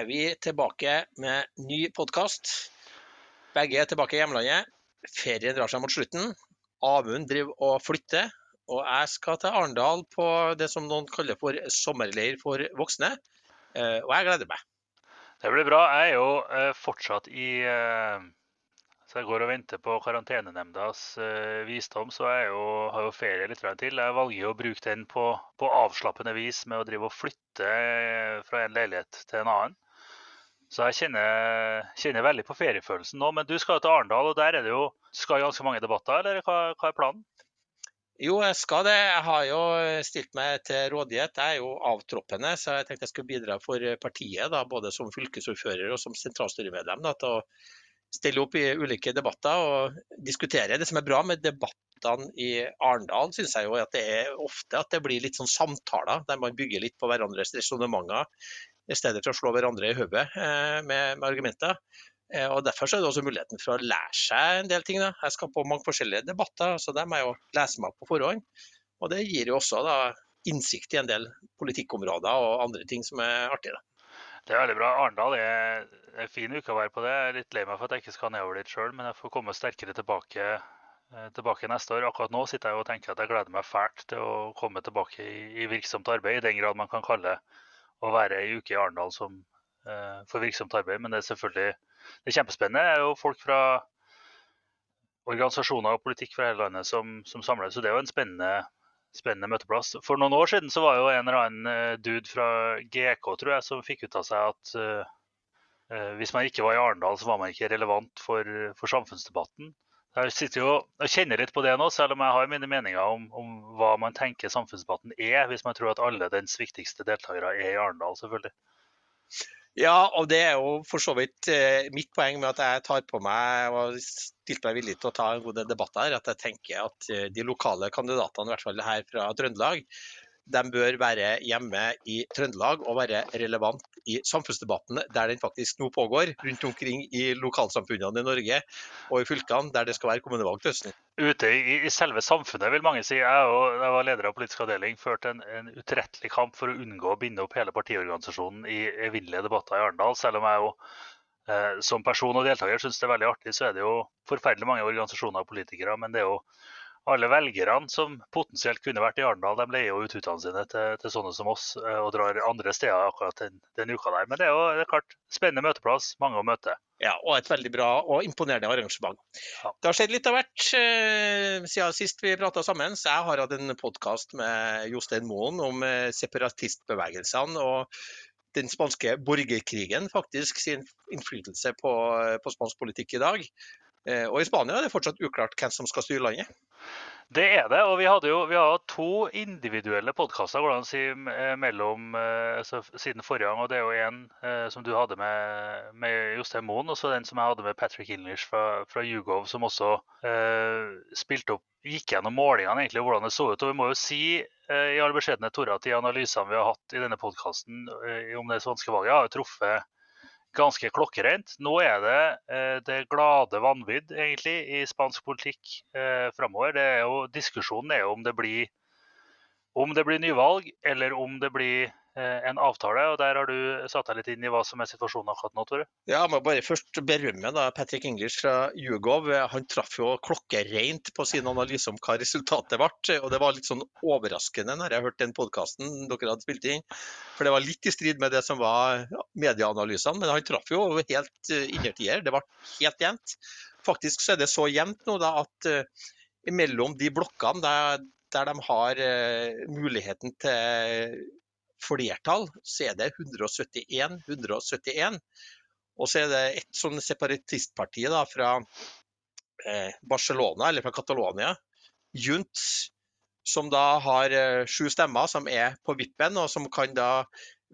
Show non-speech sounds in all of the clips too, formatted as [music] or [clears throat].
er vi tilbake med ny podkast. Begge er tilbake i hjemlandet. Ferien drar seg mot slutten. Amund driver og flytter. Og jeg skal til Arendal på det som noen kaller for sommerleir for voksne. Eh, og jeg gleder meg. Det blir bra. Jeg er jo eh, fortsatt i eh, Så jeg går og venter på karantenenemndas visdom, så jeg jo, har jo ferie litt til. Jeg valger å bruke den på, på avslappende vis med å drive og flytte fra en leilighet til en annen. Så jeg kjenner, kjenner, veldig på feriefølelsen nå. Men du skal jo til Arendal, og der er det jo skal ganske mange debatter, eller hva, hva er planen? Jo, jeg skal det. Jeg har jo stilt meg til rådighet. Jeg er jo avtroppende, så jeg tenkte jeg skulle bidra for partiet, da, både som fylkesordfører og som sentralstyremedlem, da, til å stille opp i ulike debatter og diskutere. Det som er bra med debattene i Arendal, syns jeg jo at det er ofte at det blir litt sånn samtaler der man bygger litt på hverandres resonnementer, i stedet for å slå hverandre i hodet eh, med, med argumenter. Eh, og Derfor er det også muligheten for å lære seg en del ting. Da. Jeg skal på mange forskjellige debatter, så det må jeg jo lese meg på forhånd. Og det gir jo også da, innsikt i en del politikkområder og andre ting som er artig. Det er veldig bra. Arendal er en fin uke å være på det. Jeg er litt lei meg for at jeg ikke skal nedover dit sjøl, men jeg får komme sterkere tilbake, eh, tilbake, neste år. Akkurat nå sitter jeg og tenker at jeg gleder meg fælt til å komme tilbake i, virksomt arbeid, i den grad man kan kalle å være ei uke i Arendal som uh, for virksomt arbeid. Men det er selvfølgelig det er kjempespennende. Det er jo folk fra organisasjoner og politikk fra hele landet som, som samles. Så det er jo en spennende, spennende, møteplass. For noen år siden så var jo en eller annen eh, dude fra GK tror jeg, som fikk ut av seg at uh, hvis man ikke var i Arendal, så var man ikke relevant for, for samfunnsdebatten. Jeg sitter jo og kjenner litt på det nå, selv om jeg har mine meninger om, om, hva man tenker samfunnsdebatten er, hvis man tror at alle dens viktigste deltakere er i Arendal, selvfølgelig. Ja, og det er jo for så vidt eh, mitt poeng med at jeg tar på meg og stilte meg villig til å ta en god debatt her, at jeg tenker at eh, de lokale kandidatene, i hvert fall her fra Trøndelag, de bør være hjemme i Trøndelag og være relevant i samfunnsdebatten der den faktisk nå pågår, rundt omkring i lokalsamfunnene i Norge og i fylkene der det skal være kommunevalg til høsten. Ute i, i, selve samfunnet, vil mange si. Jeg, og, jeg var leder av politisk avdeling, førte en, en utrettelig kamp for å unngå å binde opp hele partiorganisasjonen i evinnelige debatter i Arendal. Selv om jeg jo eh, som person og deltaker syns det er veldig artig, så er det jo forferdelig mange organisasjoner og politikere. men det er jo alle velgerne som potensielt kunne vært i Arendal, de leier jo ut utdannelsene sine til, til, sånne som oss eh, og drar andre steder akkurat den, den uka der. Men det er jo det er klart, spennende møteplass, mange å møte. Ja, og et veldig bra og imponerende arrangement. Ja. Det har skjedd litt av hvert eh, siden sist vi prata sammen. Så jeg har hatt en podkast med Jostein Moen om eh, separatistbevegelsene og den spanske borgerkrigen, faktisk sin innflytelse på, på spansk politikk i dag. Eh, og i Spania er det fortsatt uklart hvem som skal styre landet. Det er det. Og vi hadde jo vi har to individuelle podkaster si, eh, mellom eh, altså, siden forrige gang. og Det er jo en eh, som du hadde med, med Jostein Moen, og så den som jeg hadde med Patrick English fra, fra Hugov, som også eh, spilte opp gikk gjennom målingene egentlig, hvordan det så ut. Og vi må jo si eh, i all beskjedenhet Tore, at de analysene vi har hatt i denne podkasten om det svenske valget, har jo truffet ganske klokkereint. Nå er det eh, det glade vanvidd egentlig i spansk politikk eh, framover. diskusjonen er jo om det blir om det blir nyvalg, eller om det blir Eh, en avtale. og Der har du satt deg litt inn i hva som er situasjonen akkurat nå, Tore? Ja, jeg må bare først berømme da, Patrick English fra Jugov. Han traff jo klokkereint på sin analyse om hva resultatet ble. og Det var litt sånn overraskende når jeg hørte den podkasten dere hadde spilt inn. For det var litt i strid med det som var medieanalysene, men han traff jo helt uh, innertier. Det ble helt jevnt. Faktisk så er det så jevnt nå da, at uh, mellom de blokkene der, der de har uh, muligheten til flertall, så er det 171 171. Og så er det et sånn separatistparti da, fra eh, Barcelona, eller fra Catalonia, Junts, som da har eh, sju stemmer, som er på vippen, og som kan da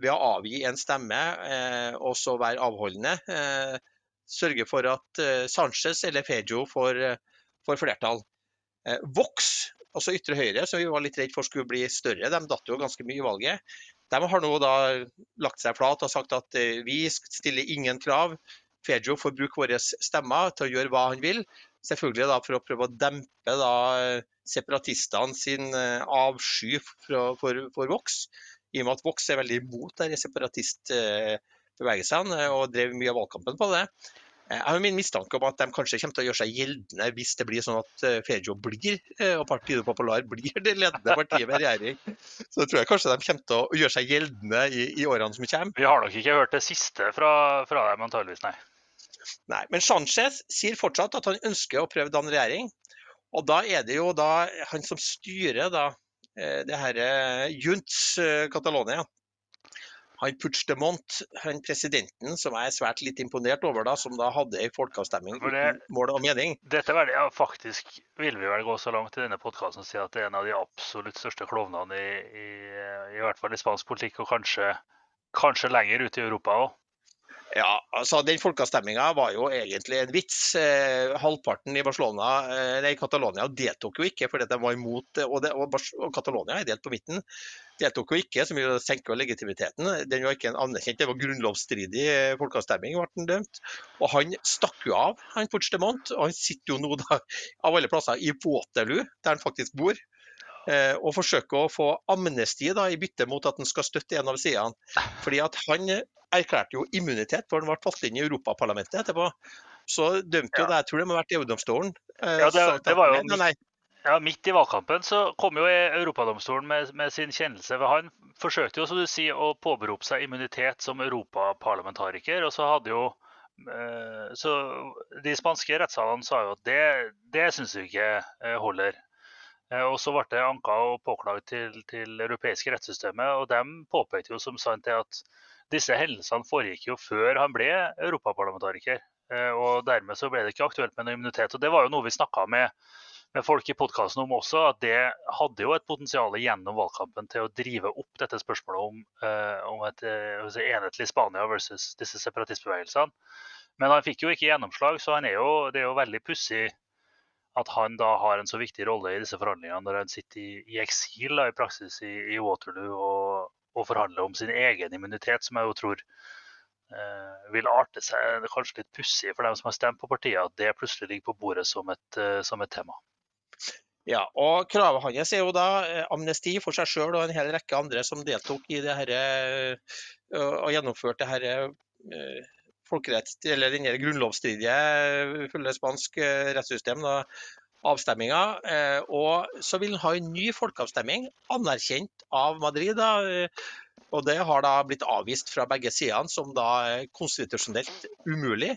ved å avgi en stemme eh, og så være avholdende, eh, sørge for at eh, Sanchez eller Fejo får, eh, får flertall. Vox, altså ytre høyre, som vi var litt redd for skulle bli større, de datt jo ganske mye i valget. De har nå da lagt seg flat og sagt at eh, vi stiller ingen krav. Fejo får bruke våre stemmer til å gjøre hva han vil, selvfølgelig da for å prøve å dempe da separatistene sin avsky for, for, for Vox. I og med at Vox er veldig imot separatistbevegelsene og drev mye av valgkampen på det. Jeg har min mistanke om at de kanskje kommer til å gjøre seg gjeldende hvis det blir sånn at eh, Fejo blir, eh, og Partido Popular blir det ledende partiet ved regjering. Så jeg tror jeg kanskje de kommer til å gjøre seg gjeldende i, i årene som kommer. Vi har nok ikke hørt det siste fra, fra dem, antageligvis, nei. Nei, Men Sanchez sier fortsatt at han ønsker å prøve å danne regjering. Og da er det jo da han som styrer da, eh, det her Junts Catalonia, han Puigdemont, han presidenten som jeg er svært litt imponert over, da, som da hadde en folkeavstemning uten mål og mening. Dette vel, ja, Faktisk vil vi vel gå så langt i denne podkasten og si at det er en av de absolutt største klovnene i, i, i, hvert fall i spansk politikk, og kanskje, kanskje lenger ute i Europa òg. Ja, altså Den folkeavstemninga var jo egentlig en vits. Eh, halvparten i Barcelona, eh, nei, Catalonia deltok jo ikke fordi de var imot og, det, og, Catalonia er delt på midten. Deltok jo ikke, som jo senker legitimiteten. Den var ikke en anerkjent, det var grunnlovsstridig eh, folkeavstemning, ble den dømt. Og han stakk jo av, han Puigdemont. Og han sitter jo nå da, av alle plasser i Waterloo, der han faktisk bor. Eh, og forsøker å få amnesti da, i bytte mot at han skal støtte en av sidene. Fordi at han erklærte jo immunitet før han ble valgt inn i Europaparlamentet etterpå. Så dømte jo det, jeg tror det må ha vært EU-domstolen. Eh, ja, det, det, var jo midt, ja, midt i valgkampen så kom jo Europadomstolen med, med, sin kjennelse. for Han forsøkte jo som du sier, å påberope seg immunitet som europaparlamentariker. og så hadde jo eh, så De spanske rettssalene sa jo at det, det syns vi ikke holder. Eh, og Så ble det anka og påklaget til, til europeiske rettssystemet. og De påpekte jo som sant at disse hendelsene foregikk jo før han ble europaparlamentariker. Eh, og Dermed så ble det ikke aktuelt med noe immunitet. og Det var jo noe vi snakka med, med, folk i podkasten om også, at det hadde jo et potensial gjennom valgkampen til å drive opp dette spørsmålet om, eh, om et enhetlig Spania versus disse separatistbevegelsene. Men han fikk jo ikke gjennomslag, så er jo, det er jo veldig pussig at han da har en så viktig rolle i disse forhandlingene når han sitter i, i eksil da, i praksis i, i Waterloo og, og, forhandler om sin egen immunitet, som jeg jo tror eh, vil arte seg kanskje litt pussig for dem som har stemt på partiet, at det plutselig ligger på bordet som et, eh, som et tema. Ja, og Kravet hans er jo da eh, amnesti for seg sjøl og en hel rekke andre som deltok i det her, eh, og gjennomførte det her folkerett, eller den grunnlovsstridige fulle spansk eh, rettssystem, da, avstemminga. Eh, og så vil han ha en ny folkeavstemning, anerkjent av Madrid. Da, eh, og det har da blitt avvist fra begge sidene som da konstitusjonelt umulig.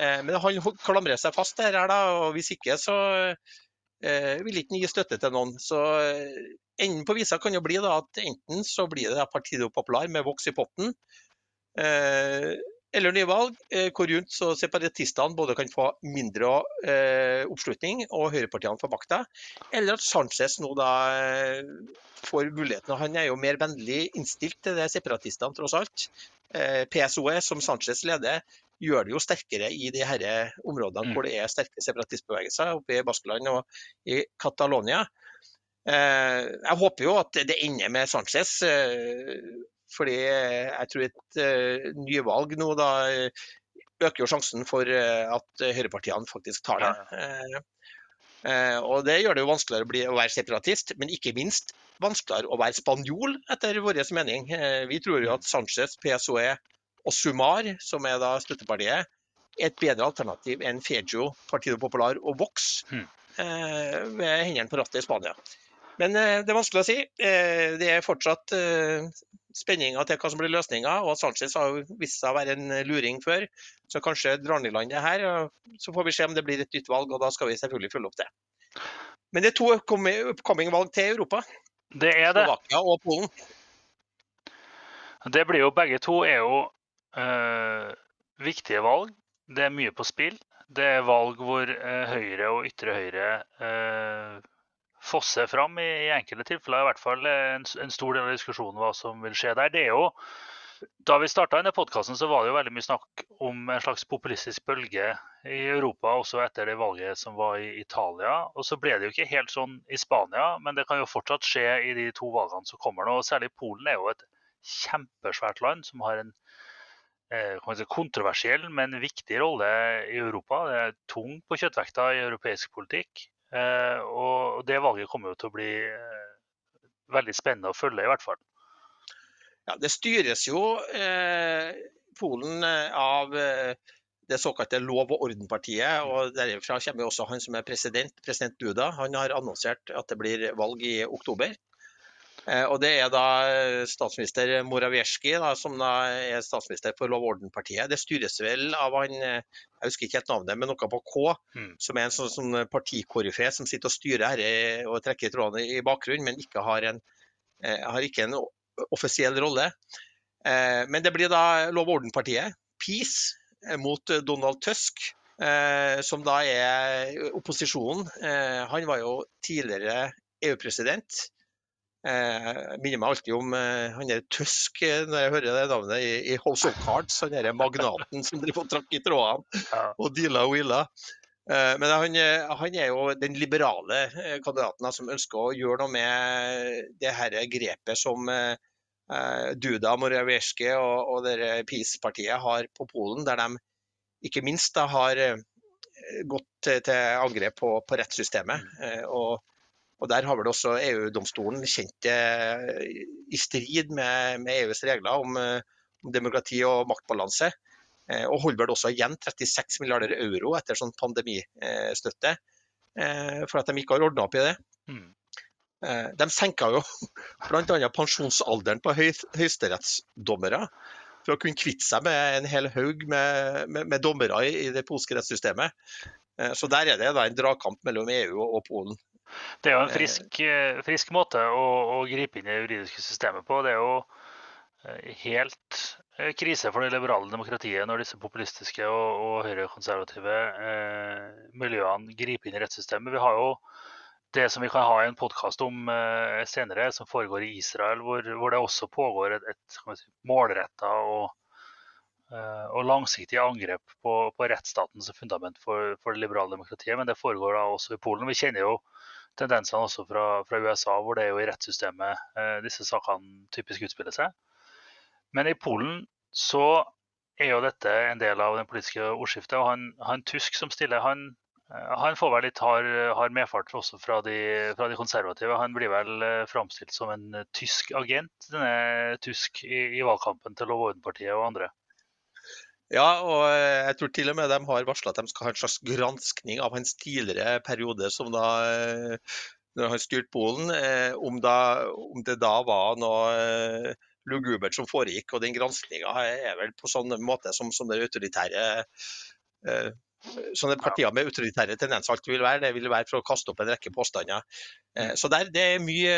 Men han klamrer seg fast her, da, og hvis ikke så vil ikke gi støtte til noen. Så enden på visa kan jo bli da at enten så blir det Partido Popular med voks i potten eller nye valg, hvor rundt så separatistene både kan få mindre eh, oppslutning og høyrepartiene får makta, eller at Sanchez nå da eh, får muligheten. Han er jo mer vennlig innstilt til det separatistene, tross alt. Eh, PSOE, som Sanchez leder, gjør det jo sterkere i de her områdene mm. hvor det er sterke separatistbevegelser, oppe i Baskeland og i Catalonia. Eh, jeg håper jo at det ender med Sanchez. Eh, fordi jeg tror et uh, nyvalg nå da øker jo sjansen for uh, at høyrepartiene faktisk tar det. Uh, og Det gjør det jo vanskeligere å, bli, å, være separatist, men ikke minst vanskeligere å være spanjol, etter vår mening. vi tror jo at Sanchez, PSOE og Sumar, som er da støttepartiet, er et bedre alternativ enn Fejo, Partido Popular og Vox uh, ved hendene på rattet i Spania. Men det er vanskelig å si. Det er fortsatt spenninga til hva som blir løsninga. Og Sanchez har vist seg å være en luring før, så kanskje drar han i land det her. Så får vi se om det blir et nytt valg, og da skal vi selvfølgelig følge opp det. Men det er to upcoming-valg til Europa. Det er det. Slovakia og Polen. Det blir jo begge to er jo øh, viktige valg. Det er mye på spill. Det er valg hvor øh, høyre og ytre høyre øh, fosse fram i, i, enkelte tilfeller. I hvert fall en, en, stor del av diskusjonen hva som vil skje der. Det er jo, da vi starta denne podkasten, var det jo veldig mye snakk om en slags populistisk bølge i Europa, også etter det valget som var i Italia. Og så ble det jo ikke helt sånn i Spania, men det kan jo fortsatt skje i de to valgene som kommer nå. og Særlig Polen er jo et kjempesvært land som har en eh, kontroversiell, men viktig rolle i Europa. Det er tung på kjøttvekta i europeisk politikk. Eh, og det valget kommer jo til å bli veldig spennende å følge, i hvert fall. Ja, Det styres jo eh, Polen av det såkalte Lov- og ordenpartiet. og Derfra kommer jo også han som er president, president Duda. Han har annonsert at det blir valg i oktober. Eh, og Det er da eh, statsminister Morawiecki som da er statsminister for Lov- og orden-partiet. Det styres vel av han, eh, jeg husker ikke helt navnet, men noe på K, mm. som er en sånn, sånn partikoryfé som sitter og styrer her og trekker trådene i bakgrunnen, men ikke har, en, har ikke en offisiell rolle. Men det blir da Lov- og orden-partiet, Peace, mot Donald Tusk. som da er opposisjonen. han var jo tidligere EU-president. Jeg eh, minner meg alltid om eh, han der Tusk eh, når jeg hører det navnet i, i House of Cards. Han derre magnaten som driver og trakk i trådene og deala og willa. Men han, han, er jo den liberale kandidaten som ønsker å gjøre noe med det her grepet som Duda Morawiecki og, og PiS-partiet har på Polen, der de ikke minst da, har gått til, til angrep på, på rettssystemet. og og Der har vel også EU-domstolen kjent det i strid med, med EUs regler om, eh, om, demokrati og maktbalanse. Eh, og holder vel også igjen 36 milliarder euro etter sånn pandemistøtte. Eh, for at de ikke har ordna opp i det. Mm. De senka jo [laughs] bl.a. pensjonsalderen på høy, høyesterettsdommere for å kunne kvitte seg med en hel haug med, med, med dommere i, i, det polske rettssystemet. Så der er det en dragkamp mellom EU og Polen. Det er jo en eh. frisk, eh, frisk måte å, å, gripe inn i det juridiske systemet på. Det er jo eh, helt krise for det liberale demokratiet når disse populistiske og, og høyrekonservative eh, miljøene griper inn i rettssystemet. Vi har jo det som vi kan ha en podkast om eh, senere, som foregår i Israel, hvor, hvor det også pågår et, et si, målretta og, eh, og langsiktig angrep på, på, rettsstaten som fundament for, for, det liberale demokratiet. Men det foregår da også i Polen. Vi kjenner jo tendensene også fra, fra, USA, hvor det er jo i rettssystemet eh, disse sakene typisk utspiller seg. Men i Polen så er jo dette en del av det politiske ordskiftet. og Han, han tysk som stiller, han, eh, han får vel litt hard, hard medfart også fra de, fra de, konservative. Han blir vel eh, framstilt som en tysk agent, denne tysk i, i valgkampen til Lov og andre. Ja, og eh, jeg tror til og med de har varsla at de skal ha en slags granskning av hans tidligere periode som da eh, når han styrte Polen, eh, om, da, om, det da var noe lugubert som foregikk. Og den granskinga er vel på sånn måte som, som det autoritære sånne partier med autoritære tendenser alltid vil være. Det vil være for å kaste opp en rekke påstander. Eh, så der, det er mye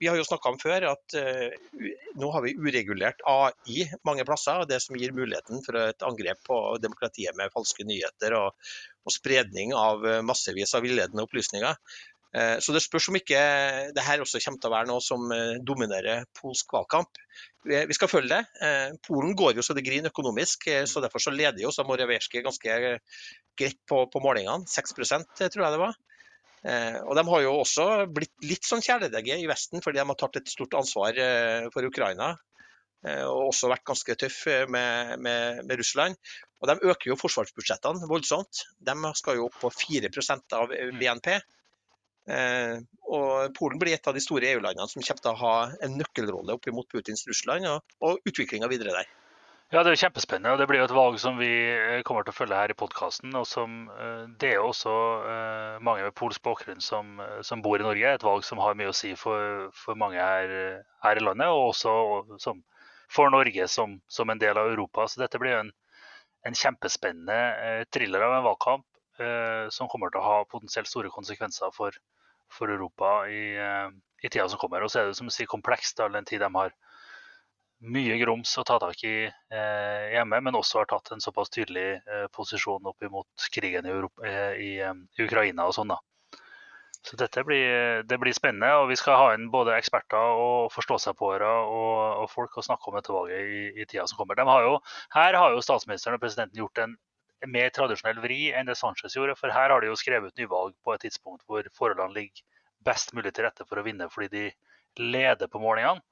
Vi har jo snakka om før at uh, nå har vi uregulert AI mange plasser. og Det som gir muligheten for et angrep på demokratiet med falske nyheter og, og spredning av massevis av villedende opplysninger. Eh, så det spørs om ikke det her også kommer til å være noe som eh, dominerer polsk valgkamp. Vi skal følge det. Eh, Polen går jo så det griner økonomisk, så derfor så leder jo Morawiecki ganske greit på, på målingene. 6% tror jeg det var. Og De har jo også blitt litt sånn kjæledegge i Vesten, fordi de har tatt et stort ansvar for Ukraina. Og også vært ganske tøff med, med, med Russland. Og De øker jo forsvarsbudsjettene voldsomt. De skal jo opp på 4% av BNP. Eh, og Polen blir et av de store EU-landene som kommer til å ha en nøkkelrolle opp mot Putins Russland og, og utviklinga videre der. Ja, Det er jo kjempespennende. og Det blir jo et valg som vi eh, kommer til å følge her i podkasten. som det er jo også mange med polsk bakgrunn som, som, bor i Norge. Et valg som har mye å si for, for mange her, her, i landet, og også som, for Norge som, som, en del av Europa. Så dette blir jo en, en kjempespennende thriller av en valgkamp som kommer til å ha potensielt store konsekvenser for, for Europa i, eh, i tida som kommer. Og så er det som å si komplekst all den tid de har mye grums å ta tak i eh, hjemme, men også har tatt en såpass tydelig eh, posisjon opp imot krigen i, Europa, eh, i, eh, i Ukraina og sånn. da. Så dette blir, det blir spennende, og vi skal ha inn både eksperter og forstå-seg-på-ere og, og, folk å snakke om dette valget i, i tida som kommer. Har jo, her har jo statsministeren og presidenten gjort en mer tradisjonell vri enn det Sanchez gjorde. For her har de jo skrevet nyvalg på et tidspunkt hvor forholdene ligger best mulig til rette for å vinne, fordi de leder på målingene.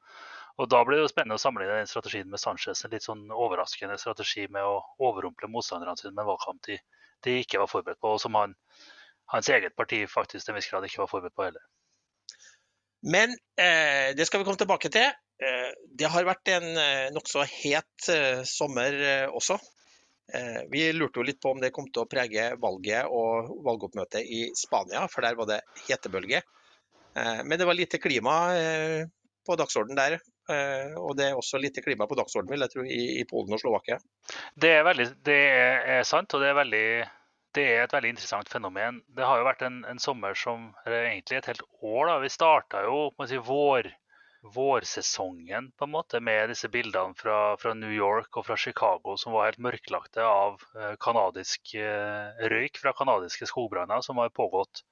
Og Da blir det jo spennende å sammenligne den strategien med Sanchez. En litt sånn overraskende strategi med å overrumple motstanderne sine med en valgkamp de, de, ikke var forberedt på, og som han, hans eget parti faktisk til en viss grad ikke var forberedt på heller. Men eh, det skal vi komme tilbake til. Eh, det har vært en eh, nokså het eh, sommer eh, også. Eh, vi lurte jo litt på om det kom til å prege valget og valgoppmøtet i Spania, for der var det hetebølge. Men det var lite klima på dagsordenen der. Eh, og det er også lite klima på dagsordenen vil jeg tro, i, Polen og Slovakia. Det er, veldig, det er sant, og det er, veldig, det er, et veldig interessant fenomen. Det har jo vært en, en sommer som egentlig et helt år. da. Vi starta jo si, vår, vårsesongen på en måte med disse bildene fra, fra, New York og fra Chicago som var helt mørklagte av kanadisk eh, eh, røyk fra kanadiske skogbranner som har pågått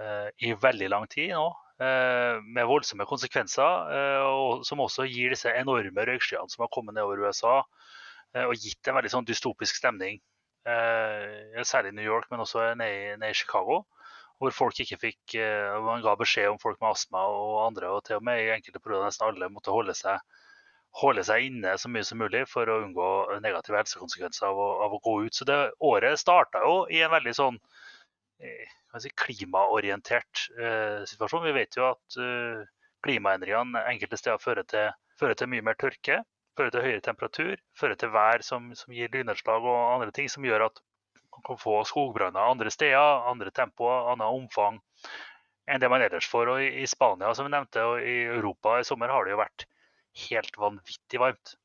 eh, i veldig lang tid nå. Eh, med voldsomme konsekvenser, eh, og som også gir disse enorme røykskyene som har kommet nedover USA eh, og gitt en veldig sånn dystopisk stemning. Særlig i New York, men også nede i Chicago. Hvor folk ikke fikk, man ga beskjed om folk med astma og andre, og til og med i enkelte perioder nesten alle måtte holde seg, holde seg inne så mye som mulig for å unngå negative helsekonsekvenser av å, av å gå ut. Så det året starta jo i en veldig sånn si, klimaorientert eh, situasjon. Vi vet jo at eh, klimaendringene enkelte steder fører til, fører til, mye mer tørke, fører til høyere temperatur, fører til vær som, som gir lynnedslag og andre ting som gjør at man kan få skogbranner andre steder, andre tempoer, annet omfang enn det man ellers får. Og i, Spania som vi nevnte, og i Europa i sommer har det jo vært helt vanvittig varmt.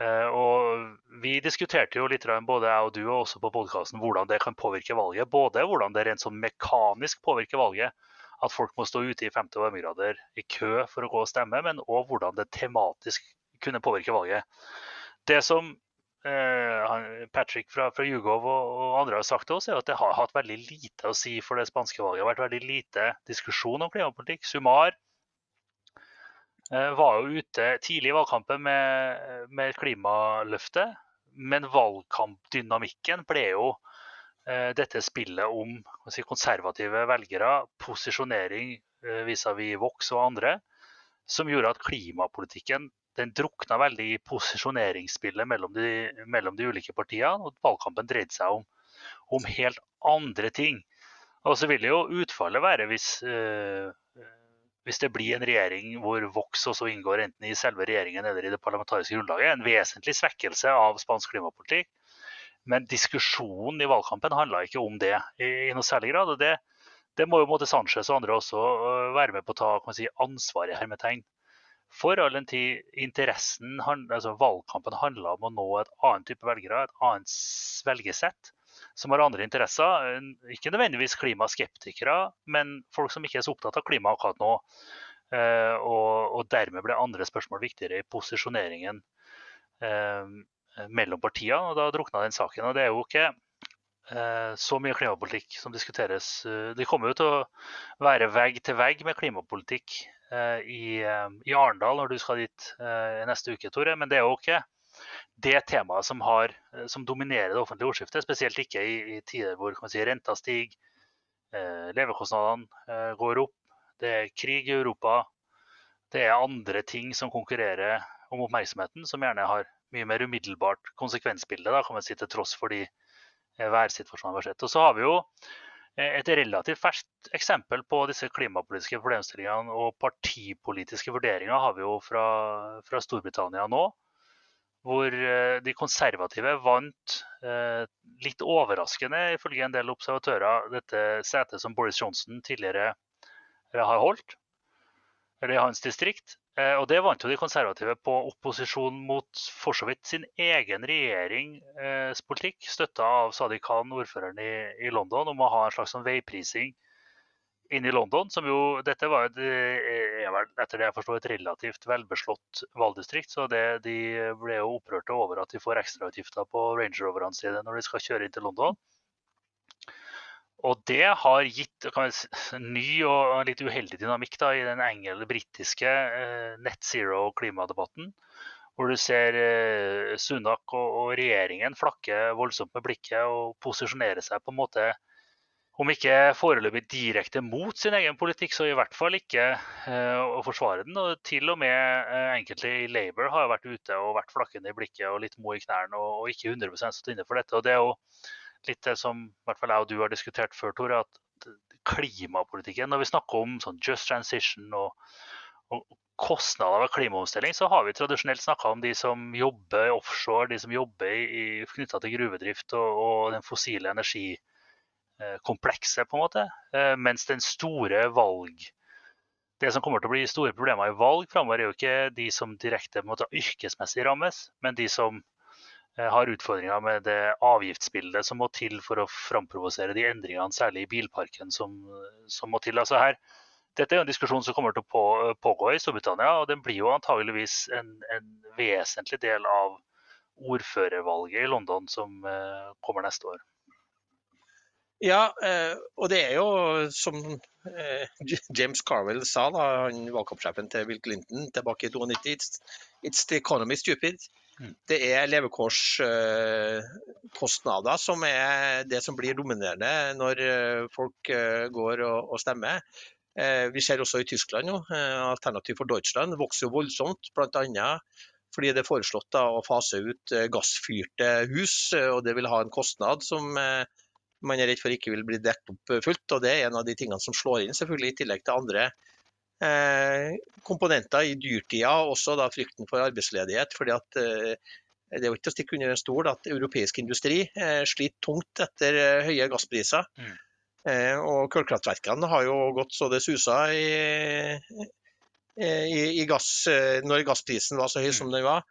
Eh, og Vi diskuterte jo litt, både jeg og du, og også på podkasten, hvordan det kan påvirke valget. Både hvordan det rent sånn mekanisk påvirker valget, at folk må stå ute i 50 varmegrader i kø for å gå og stemme, men òg hvordan det tematisk kunne påvirke valget. Det som Patrick fra, fra Jugov og, og, andre har sagt det også, er at det har hatt veldig lite å si for det spanske valget. Det har vært veldig lite diskusjon om klimapolitikk. Sumar Eh, var jo ute tidlig i valgkampen med, med klimaløftet. Men valgkampdynamikken ble jo eh, dette spillet om si, konservative velgere, posisjonering eh, vis-à-vis -vis Vox og andre, som gjorde at klimapolitikken den drukna veldig i posisjoneringsspillet mellom de, mellom de ulike partiene. og Valgkampen dreide seg om, om, helt andre ting. Og så vil jo utfallet være hvis øh, hvis det blir en regjering hvor Vox også inngår enten i selve regjeringen eller i det parlamentariske grunnlaget, en vesentlig svekkelse av spansk klimapolitikk. Men diskusjonen i valgkampen handla ikke om det i, i, noe særlig grad. og det, det må jo måtte Sanchez og andre også øh, være med på å ta si, ansvar i hermetegn. For all den tid interessen, altså valgkampen handla om å nå et annet type velgere, et annet velgesett som har andre interesser. Ikke nødvendigvis klimaskeptikere, men folk som ikke er så opptatt av klima akkurat nå. Eh, og, og dermed ble andre spørsmål viktigere i posisjoneringen eh, mellom partiene. og Da drukna den saken. og Det er jo ikke eh, så mye klimapolitikk som diskuteres. Det kommer jo til å være vegg til vegg med klimapolitikk i, i Arendal når du skal dit neste uke, Tore. Men det er jo ikke det temaet som, har, eh, som, dominerer det offentlige ordskiftet, spesielt ikke i, i tider hvor si, renta stiger, eh, levekostnadene eh, går opp, det er krig i Europa, det er andre ting som konkurrerer om oppmerksomheten, som gjerne har mye mer umiddelbart konsekvensbilde, da, kan man si, til tross for de eh, værsituasjonene vi har sett. Og så har vi jo eh, et relativt ferskt eksempel på disse klimapolitiske problemstillingene og partipolitiske vurderinger har vi jo fra, fra Storbritannia nå hvor eh, de konservative vant eh, litt overraskende, ifølge en del observatører, dette setet som Boris Johnson tidligere har holdt, eller i hans distrikt. Eh, og det vant jo de konservative på opposisjon mot for så vidt sin egen regjerings politikk, støtta av Sadiq Khan, ordføreren i, i, London, om å ha en slags sånn veiprising inn i London, som jo Dette var et, etter det jeg forstår, et relativt velbeslått valgdistrikt. Så det, de ble jo opprørte over at de får ekstrautgifter på Range Roverne sine når de skal kjøre inn til London. Og det har gitt si, ny og litt uheldig dynamikk da, i den engel-britiske eh, net zero-klimadebatten. Hvor du ser eh, Sunak og, og, regjeringen flakke voldsomt med blikket og posisjonere seg på en måte om ikke foreløpig direkte mot sin egen politikk, så i hvert fall ikke eh, å forsvare den. Og til og med eh, enkelte i Labour har vært ute og vært flakkende i blikket og litt mo i knærne og, og, ikke 100% stått inne for dette. Og Det er jo litt det som i hvert fall jeg og du har diskutert før, Tore, at klimapolitikken Når vi snakker om sånn just transition og, og kostnader ved klimaomstilling, så har vi tradisjonelt snakka om de som jobber offshore, de som jobber knytta til gruvedrift og, og den fossile energi Eh, på en måte. Eh, mens den store valg Det som kommer til å bli store problemer i valg framover, er jo ikke de som direkte måte, yrkesmessig rammes, men de som har utfordringer med det avgiftsbildet som må til for å framprovosere de endringene, særlig i bilparken, som, som må til. Altså her, dette er en diskusjon som kommer til å på, pågå i Storbritannia, og den blir jo antageligvis en, en vesentlig del av ordførervalget i London som kommer neste år. Ja, eh, og det er jo som eh, James Carwell sa, da, han valgkampsjefen til Bill Clinton tilbake i 92, it's, it's the economy stupid. Mm. Det er levekårskostnader uh, som er det som blir dominerende når folk går og stemmer. Vi ser også i Tyskland nå, Alternativ for Deutschland vokser jo voldsomt. Bl.a. fordi det er foreslått da, å fase ut gassfyrte hus, og det vil ha en kostnad som man er redd for ikke vil bli dekket opp fullt. og Det er en av de tingene som slår inn, selvfølgelig i tillegg til andre eh, komponenter i dyrtida. Også da frykten for arbeidsledighet. fordi at eh, Det er jo ikke å stikke under en stol at europeisk industri eh, sliter tungt etter eh, høye gasspriser. Mm. Eh, og Kullkraftverkene har jo gått så det susa i, i, i gass, eh, når gassprisen var så høy mm. som den var.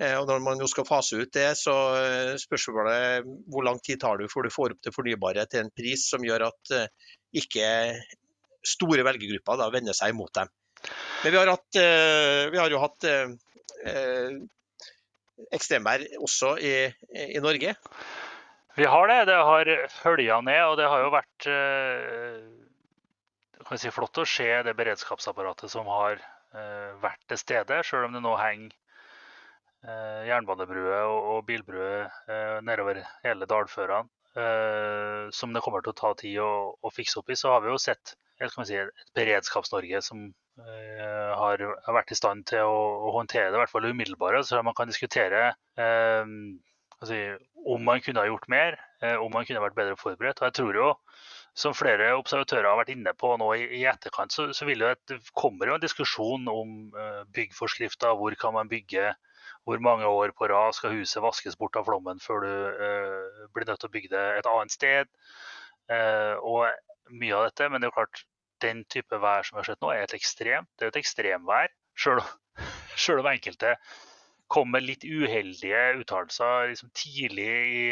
Eh, og Når man jo skal fase ut det, så eh, spørsmålet hvor lang tid tar du før du får opp det fornybare til en pris som gjør at eh, ikke store velgergrupper da vender seg imot dem. Men vi har, hatt, vi har jo hatt ekstremvær også i, i, Norge. Vi har det. Det har hølja ned, og det har jo vært si, flott å se det beredskapsapparatet som har vært til stede, selv om det nå henger eh, jernbanebruer og, og bilbruer eh, nedover hele dalførene. Eh, som det kommer til å ta tid å, å fikse opp i, så har vi jo sett si, et Beredskaps-Norge som eh, har, vært i stand til å, å håndtere det, i hvert fall umiddelbare. Så man kan diskutere altså, om man kunne ha gjort mer, eh, om man kunne vært bedre forberedt. Og jeg tror jo som flere observatører har vært inne på nå i, i etterkant, så, så det, det kommer jo en diskusjon om eh, byggforskrifter. Hvor kan man bygge hvor mange år på rad skal huset vaskes bort av flommen før du eh, blir nødt til å bygge det et annet sted. Uh, og mye av dette, men det er jo klart, den type vær som vi har sett nå, er et ekstremt. Det er et ekstremvær. Selv, [laughs] selv om enkelte kom med litt uheldige uttalelser liksom tidlig i,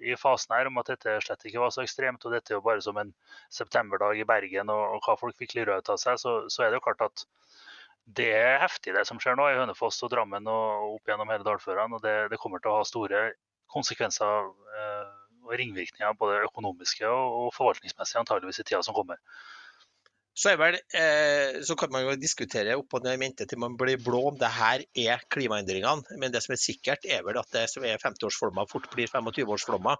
i, fasen her om at dette slett ikke var så ekstremt, og dette er jo bare som en septemberdag i Bergen og, og hva folk fikk ut av seg, så, så, er det jo klart at det er heftig det som skjer nå i Hønefoss og Drammen og opp gjennom hele dalførene. og det, det, kommer til å ha store konsekvenser eh, og ringvirkninger både økonomiske og, og forvaltningsmessige antageligvis i tida som kommer. Så, vel, eh, så, kan man jo diskutere opp og ned i mente til man blir blå om det her er klimaendringene. Men det som er sikkert, er vel at det som er 50-årsflomma, fort blir 25-årsflomma.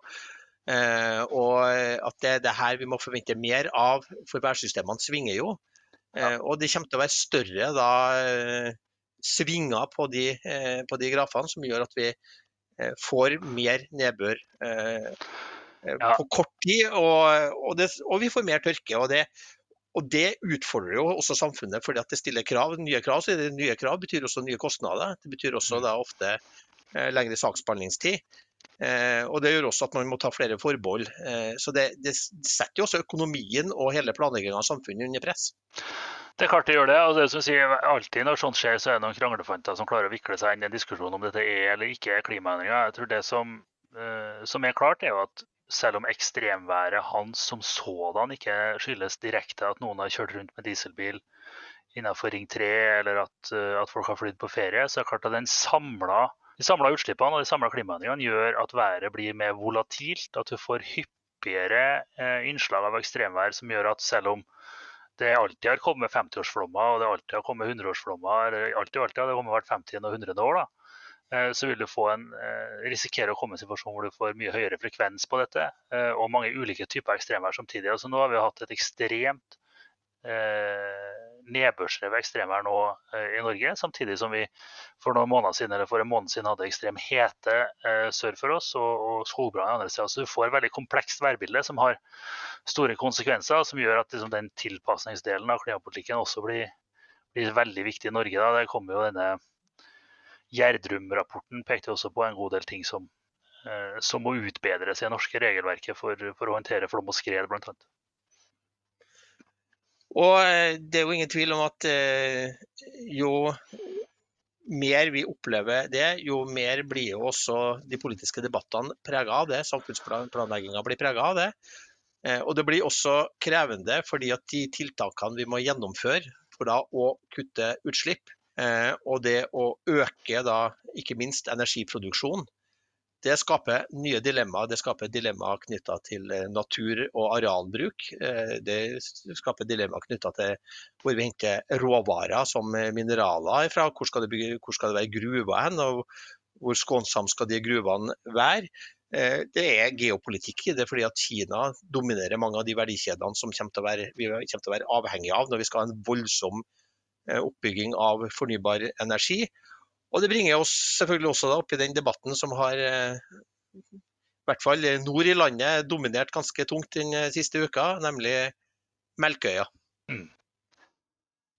Eh, og at det er det her vi må forvente mer av, for værsystemene svinger jo. Eh, og det kommer til å være større da, eh, svinger på de, eh, på de, grafene, som gjør at vi får mer nedbør ja. på kort tid. Og, og, det, og, vi får mer tørke. Og det, og det utfordrer jo også samfunnet, fordi at det stiller krav. Nye krav så er det nye krav betyr også nye kostnader. Det betyr også mm. da ofte lengre saksbehandlingstid. Eh, og Det gjør også at man må ta flere forbehold. Eh, så det, det, setter jo også økonomien og hele planleggingen av samfunnet under press. Det er klart det gjør det. og det som sier, Alltid når sånt skjer, så er det noen kranglefanter som klarer å vikle seg inn i en diskusjon om dette er eller ikke er klimaendringer. Jeg tror Det som, eh, som er klart, er jo at selv om ekstremværet hans som sådan ikke skyldes direkte at noen har kjørt rundt med dieselbil innenfor Ring 3, eller at, at folk har flydd på ferie, så er det klart at den samla de samla utslippene og de klimaendringene gjør at været blir mer volatilt. At du får hyppigere eh, innslag av ekstremvær som gjør at selv om det alltid har kommet 50-årsflommer og det alltid har kommet 100-årsflommer, alltid, alltid har det kommet hvert 50. og 100. år, da, eh, så vil du en, eh, risikere å komme i en situasjon hvor du får mye høyere frekvens på dette, og mange ulike typer ekstremvær samtidig. Altså nå har vi hatt et ekstremt nedbørsrevet ekstremvær nå i Norge, samtidig som vi for noen måneder siden eller for en måned siden hadde ekstrem hete sør for oss og, og skogbrann andre steder. Så du får et veldig komplekst værbilde som har store konsekvenser, som gjør at liksom, den tilpasningsdelen av klimapolitikken også blir, blir veldig viktig i Norge. Da. Det kommer jo denne Gjerdrum-rapporten pekte også på en god del ting som, eh, som må utbedres i det norske regelverket for, for, å håndtere flom og skred, bl.a. Og eh, Det er jo ingen tvil om at eh, jo mer vi opplever det, jo mer blir jo også de politiske debattene prega av det. Samfunnsplanlegginga blir prega av det. Og det blir også krevende fordi at de tiltakene vi må gjennomføre for da å kutte utslipp, Eh, og det å øke da ikke minst energiproduksjon, det skaper nye dilemmaer. Det skaper dilemmaer knytta til eh, natur- og arealbruk. Eh, det skaper dilemmaer knytta til hvor vi henter råvarer som mineraler fra. Hvor skal det, bygge, hvor skal det være gruver hen, og hvor skånsomme skal de gruvene være. Det er geopolitikk i det, fordi at Kina dominerer mange av de verdikjedene som kommer til å være, vi kommer til å være avhengige av når vi skal ha en voldsom Eh, oppbygging av fornybar energi. Og Det bringer oss selvfølgelig også opp i den debatten som har eh, i hvert fall nord i landet dominert ganske tungt den eh, siste uka, nemlig Melkøya. Mm.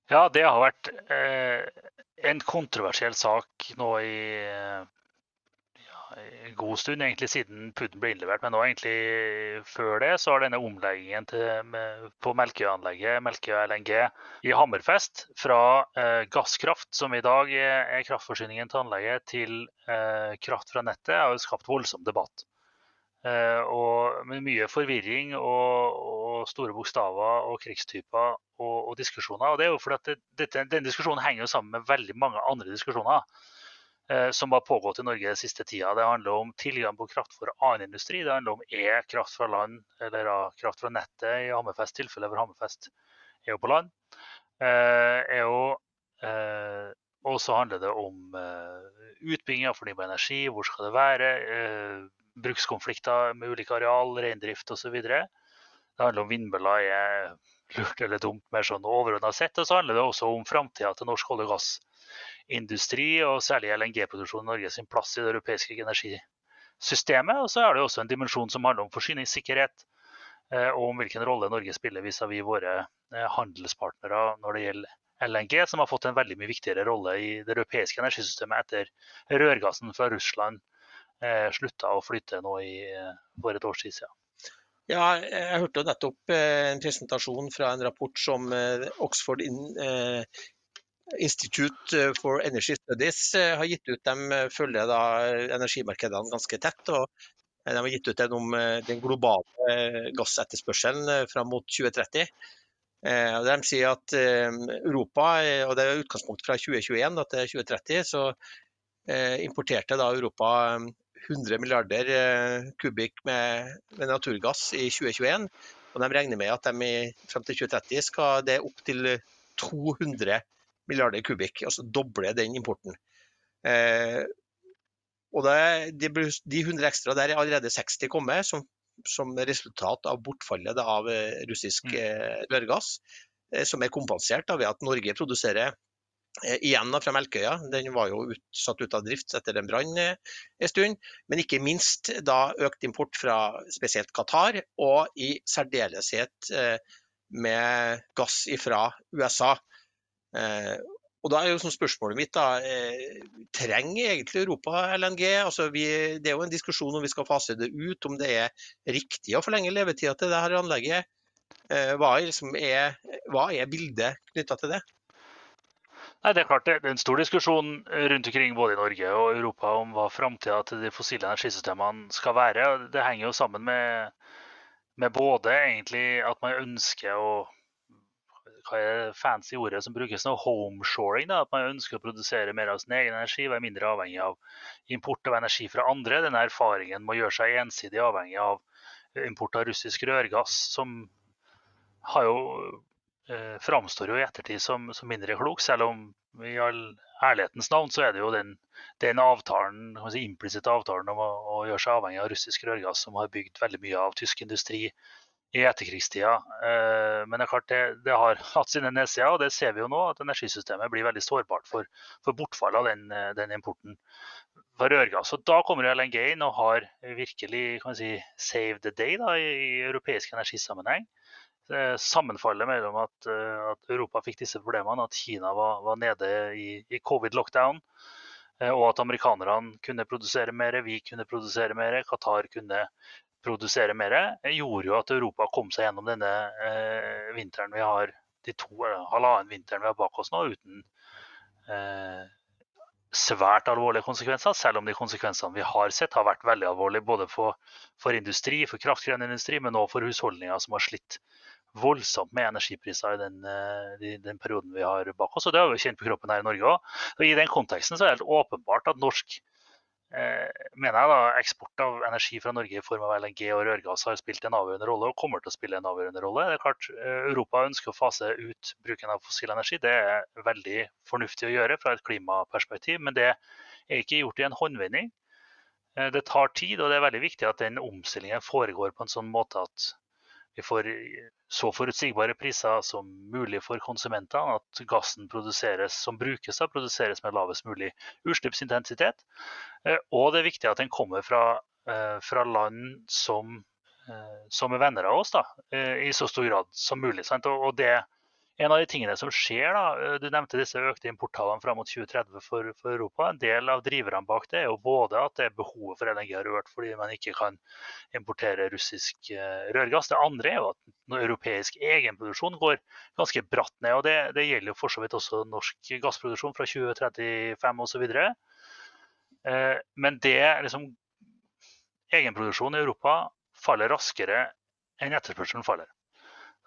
Ja, det har vært eh, en kontroversiell sak nå i en god stund, egentlig siden PUD-en ble innlevert. Men nå egentlig før det så har denne omleggingen til, på Melkøya-anlegget, Melkøya LNG i Hammerfest, fra eh, gasskraft, som i dag er, er kraftforsyningen til anlegget, til eh, kraft fra nettet, har jo skapt voldsom debatt. Eh, og med mye forvirring og, og, store bokstaver og krigstyper og, og diskusjoner. Og det er jo fordi at det, denne diskusjonen henger jo sammen med veldig mange andre diskusjoner. Eh, som har pågått i Norge den siste tida. Det handler om tilgang på kraft for annen industri. Det handler om e-kraft fra land, eller kraft fra nettet i Hammerfest tilfelle, for Hammerfest er jo på land. Eh, eh, og så handler det om utbygging av fornybar energi, hvor skal det være? Brukskonflikter med ulike areal, reindrift osv. Det handler om vindmøller er lurt eller dumt, mer sånn overordna sett. Og så handler det også om framtida til norsk olje og gassindustri, og særlig LNG-produksjon i Norge sin plass i det europeiske energisystemet. Og så er det også en dimensjon som handler om forsyningssikkerhet, eh, og om hvilken rolle Norge spiller vis-à-vis -vis våre eh, handelspartnere når det gjelder LNG, som har fått en veldig mye viktigere rolle i det europeiske energisystemet etter rørgassen fra Russland eh, slutta å flytte nå i, for et års tid siden. Ja, jeg hørte nettopp en presentasjon fra en rapport som Oxford Institute for Energy Studies eh, har gitt ut. De eh, følger da energimarkedene ganske tett. og De har gitt ut den om eh, den globale gassetterspørselen fram mot 2030. De sier at Europa, og det er utgangspunkt fra 2021 til 2030, så importerte da Europa 100 milliarder kubikk med, med naturgass i 2021. Og de regner med at de frem til 2030 skal det opp til 200 milliarder kubikk, altså doble den importen. Eh, og det, de 100 ekstra der er allerede 60 kommet, som, som resultat av bortfallet av eh, russisk mm. eh, rørgass, eh, som er kompensert da, ved at Norge produserer eh, igjen fra Melkøya. Den var jo satt ut av drift etter en brann eh, en stund. Men ikke minst da økt import fra spesielt Qatar, og i særdeleshet med gass fra USA. Eh, og da er jo sånn spørsmålet mitt da, eh, Trenger egentlig Europa LNG? Altså vi, det er jo en diskusjon om vi skal fase det ut, om det er riktig å forlenge levetida til dette anlegget. Eh, hva, er, liksom er, hva er bildet knytta til det? Nei, Det er klart det er en stor diskusjon rundt omkring både i Norge og Europa om hva framtida til de fossile energisystemene skal være. Det henger jo sammen med, med både egentlig at man ønsker å hva er det fancy ordet som brukes nå, homeshoring. At man ønsker å produsere mer av sin egen energi, være mindre avhengig av import av energi fra andre. Denne erfaringen må gjøre seg ensidig avhengig av import av russisk rørgass, som har jo eh, framstår jo i ettertid som, som mindre klok, selv om i all ærlighetens navn så er det jo den, den avtalen, si, implisitte avtalen om å, å, gjøre seg avhengig av russisk rørgass som har bygd veldig mye av tysk industri i etterkrigstida. Eh, men det er klart det, det har [laughs] hatt sine nedsider, og det ser vi jo nå. At energisystemet blir veldig sårbart for, for bortfall av den, den, importen for rørgass. Og da kommer LNG inn og har virkelig kan si, saved the day da, i, i europeisk energisammenheng. Eh, sammenfallet mellom at, eh, at, Europa fikk disse problemene, at Kina var, var nede i, i covid-lockdown, eh, og at amerikanerne kunne produsere mer, vi kunne produsere mer, Qatar kunne produsere mer, gjorde jo at Europa kom seg gjennom denne eh, vinteren vi har, de to, halvannen vinteren vi har bak oss nå, uten eh, svært alvorlige konsekvenser, selv om de konsekvensene vi har sett har vært veldig alvorlige både for, for industri, for kraftkrevende industri, men også for husholdninger som har slitt voldsomt med energipriser i den, i eh, den, perioden vi har bak oss. og Det har vi kjent på kroppen her i Norge òg. I den konteksten så er det helt åpenbart at norsk eh, mener jeg da, eksport av energi fra Norge i form av LNG og rørgass har spilt en avgjørende rolle og kommer til å spille en avgjørende rolle. Det er klart, eh, Europa ønsker å fase ut bruken av fossil energi. Det er veldig fornuftig å gjøre fra et klimaperspektiv, men det er ikke gjort i en håndvending. Eh, det tar tid, og det er veldig viktig at den omstillingen foregår på en sånn måte at vi får så forutsigbare priser som mulig for konsumentene. At gassen som brukes, da, produseres med lavest mulig utslippsintensitet. Eh, og det er viktig at den kommer fra, eh, fra land som, eh, som, er venner av oss, da, i så stor grad som mulig. Og det en av de tingene som skjer, da, Du nevnte disse økte importtallene fram mot 2030 for, for, Europa. En del av driverne bak det er jo både at det er behovet for LNG har økt fordi man ikke kan importere russisk rørgass. Det andre er jo at europeisk egenproduksjon går ganske bratt ned. og Det, det gjelder jo for så vidt også norsk gassproduksjon fra 2035 osv. Men det liksom Egenproduksjon i Europa faller raskere enn etterspørselen faller.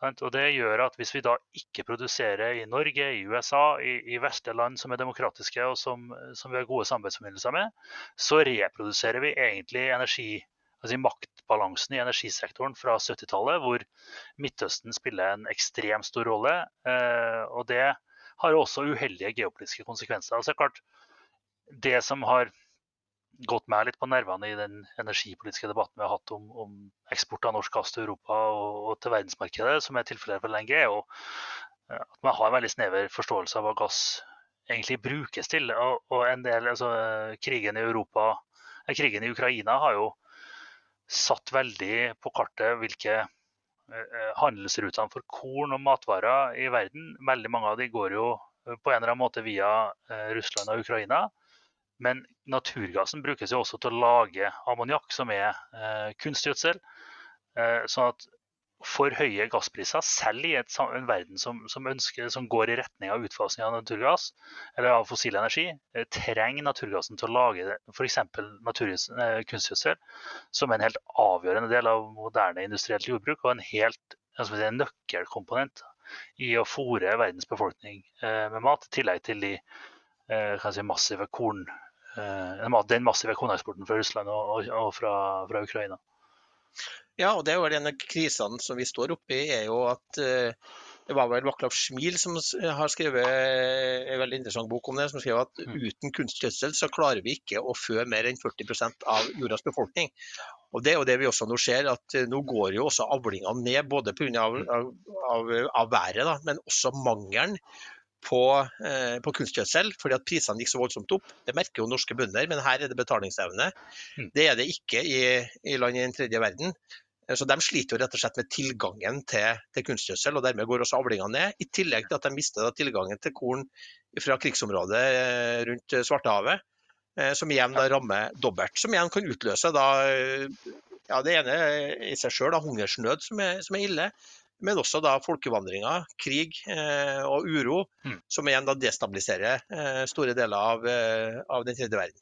Og Det gjør at hvis vi da ikke produserer i Norge, i USA, i, i vestlige land som er demokratiske og som, som, vi har gode samarbeidsforbindelser med, så reproduserer vi egentlig energi, altså maktbalansen i energisektoren fra 70-tallet, hvor Midtøsten spiller en ekstremt stor rolle. Eh, og det har også uheldige geopolitiske konsekvenser. Altså klart, Det som har gått meg litt på nervene i den energipolitiske debatten vi har hatt om, om eksport av norsk gass til Europa og, og til verdensmarkedet, som er tilfellet for LNG, og eh, at man har en veldig snever forståelse av hva gass egentlig brukes til. Og, og en del, altså, krigen i Europa, eh, krigen i Ukraina har jo satt veldig på kartet hvilke eh, handelsrutene for korn og matvarer i verden. Veldig mange av de går jo på en eller annen måte via Russland og Ukraina. Men naturgassen brukes jo også til å lage ammoniakk, som er eh, kunstgjødsel. Eh, sånn at for høye gasspriser, selv i et, en verden som, som, ønsker, som, går i retning av utfasing av naturgass, eller av fossil energi, eh, trenger naturgassen til å lage f.eks. Eh, kunstgjødsel, som er en helt avgjørende del av moderne industrielt jordbruk, og en helt si, en nøkkelkomponent i å fòre verdens befolkning eh, med mat, i tillegg til de eh, si, massive korn den massive korneksporten fra Russland og, fra, fra, Ukraina. Ja, og det er jo en av krisene som vi står oppe i, er jo at uh, det var vel Vaklav Smil som har skrevet en veldig interessant bok om det, som skrev at mm. uten kunstgjødsel så klarer vi ikke å fø mer enn 40% av jordas befolkning. Og Det er jo det vi også nå ser, at uh, nå går jo også avlingene ned, både pga. Av, av, av, av været, da, men også mangelen på, eh, på, kunstgjødsel, fordi at prisene gikk så voldsomt opp. Det merker jo norske bønder, men her er det betalingsevne. Mm. Det er det ikke i, i land i den tredje verden. Eh, så De sliter jo rett og slett med tilgangen til, til kunstgjødsel, og dermed går også avlingene ned. I tillegg til at de mister tilgangen til korn fra krigsområdet eh, rundt Svartehavet, som igjen da rammer dobbelt. Som igjen kan utløse da, ja, det ene i seg sjøl hungersnød, som er, som er ille men også da folkevandringer, krig eh, og uro, mm. som igjen da destabiliserer eh, store deler av, eh, av, den tredje verden.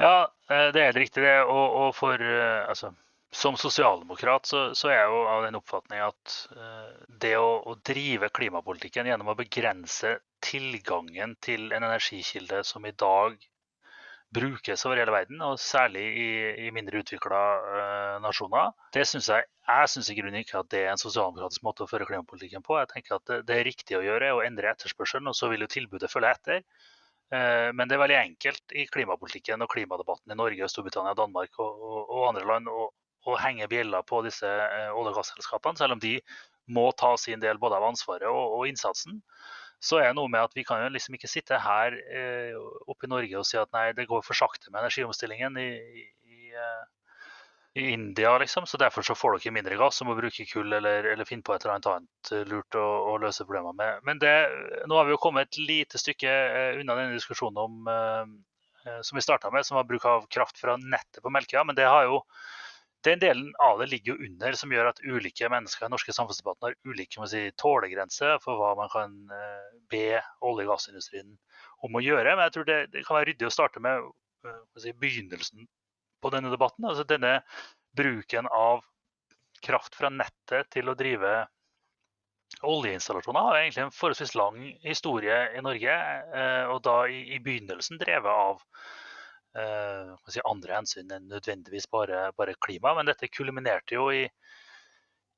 Ja, eh, det er helt riktig det. Og, og for, eh, altså, som sosialdemokrat så, så, er jeg jo av den oppfatning at eh, det å, å, drive klimapolitikken gjennom å begrense tilgangen til en energikilde som i dag brukes over hele verden, og særlig i, i mindre utvikla uh, nasjoner. Det synes Jeg jeg syns i grunnen ikke at det er en sosialdemokratisk måte å føre klimapolitikken på. Jeg tenker at det, det er riktig å gjøre, er å endre etterspørselen, og så vil jo tilbudet følge etter. Men det er veldig enkelt i klimapolitikken og klimadebatten i Norge, Storbritannia, Danmark og, og, og andre land å, å henge bjeller på disse olje- og gasselskapene, selv om de må ta sin del både av ansvaret og, og innsatsen så er det noe med at vi kan jo liksom ikke sitte her eh, oppe i Norge og si at nei, det går for sakte med energiomstillingen i, i, eh, i India, liksom. Så derfor så får dere mindre gass og må bruke kull eller, eller finne på et eller annet eh, lurt å, å løse problemer med. Men det, nå har vi jo kommet et lite stykke eh, unna denne diskusjonen om, eh, som vi starta med, som var bruk av kraft fra nettet på Melkøya. Men det har jo den delen av det ligger jo under, som gjør at ulike mennesker i norske samfunnsdebatten har ulike si, tålegrenser for hva man kan eh, be olje- og gassindustrien om å gjøre. Men jeg tror det, det kan være ryddig å starte med eh, si, begynnelsen på denne debatten. Altså denne bruken av kraft fra nettet til å drive oljeinstallasjoner har egentlig en forholdsvis lang historie i Norge. Eh, og da i, i begynnelsen drevet av si, andre hensyn enn nødvendigvis bare, bare, klima. Men dette kulminerte jo i,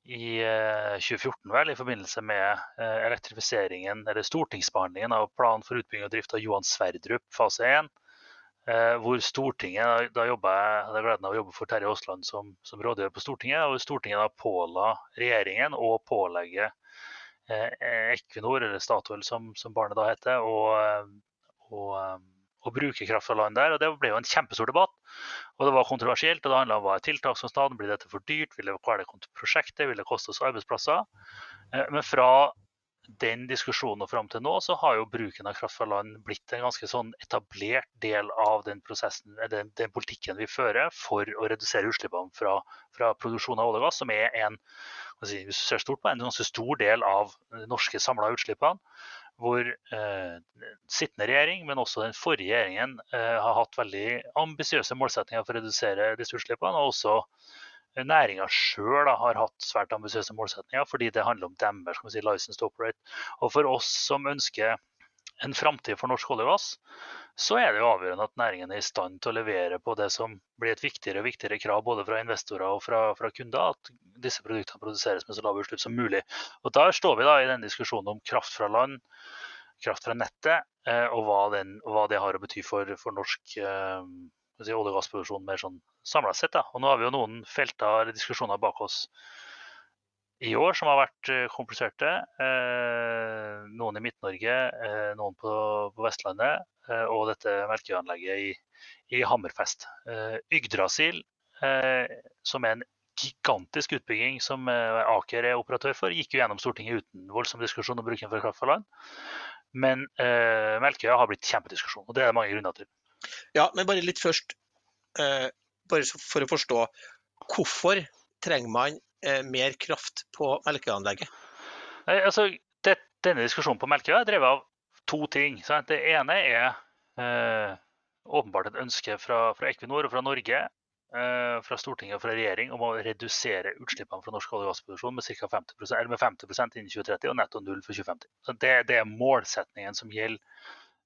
i eh, 2014 vel, i forbindelse med eh, elektrifiseringen, eller stortingsbehandlingen av plan for utbygging og drift av Johan Sverdrup fase 1. Eh, hvor Stortinget, Da, jobba jeg hadde gleden av å jobbe for Terje Aasland som, som rådgiver på Stortinget. og Stortinget da påla regjeringen å pålegge eh, Equinor, eller Statoil som, som barnet da heter, og, eh, å bruke kraft fra land der. og Det ble jo en kjempestor debatt. og Det var kontroversielt. og Det handla om hva er tiltak som tiltaksomstand, blir dette for dyrt, vil det, det prosjektet, vil det koste oss arbeidsplasser? Eh, men fra den diskusjonen og fram til nå, så har jo bruken av kraft fra land blitt en ganske sånn etablert del av den, prosessen, den, den politikken vi fører for å redusere utslippene fra, fra produksjon av olje og gass, som er en, si, ser stort på, en ganske stor del av de norske samla utslippene hvor eh, sittende regjering, men også den forrige regjeringen, eh, har hatt veldig ambisiøse målsettinger for å redusere ressursslippene. Og også eh, næringa sjøl har hatt svært ambisiøse målsettinger, fordi det handler om deres si, license to operate. Og for oss som ønsker en framtid for norsk olje og gass, så er det jo avgjørende at næringen er i stand til å levere på det som blir et viktigere og viktigere krav både fra investorer og fra, fra kunder, at disse produktene produseres med så lave utslipp som mulig. Og Der står vi da i den diskusjonen om kraft fra land, kraft fra nettet, eh, og hva, den, hva det har å bety for, for norsk eh, si, olje- og gassproduksjon mer sånn samla sett. Da. Og nå har vi jo noen felter eller diskusjoner bak oss i år som har vært eh, kompliserte. Eh, noen i Midt-Norge, eh, noen på, Vestlandet og dette melkeanlegget i, Hammerfest. Yggdrasil, som er en gigantisk utbygging som Aker er operatør for, gikk jo gjennom Stortinget uten voldsom diskusjon om bruken for kraft fra land. Men eh, Melkøya har blitt kjempediskusjon, og det er det mange grunner til. Ja, men bare litt først, bare for å forstå. Hvorfor trenger man mer kraft på Melkøyanlegget? Altså, det, denne diskusjonen på Melkøya er drevet av to ting. Sant? Det ene er eh, åpenbart et ønske fra, fra, Equinor og fra Norge, eh, fra Stortinget og fra regjering om å redusere utslippene fra norsk olje- og gassproduksjon med, 50%, med 50% innen 2030 og netto null for 2050. Så det, det er målsetningen som gjelder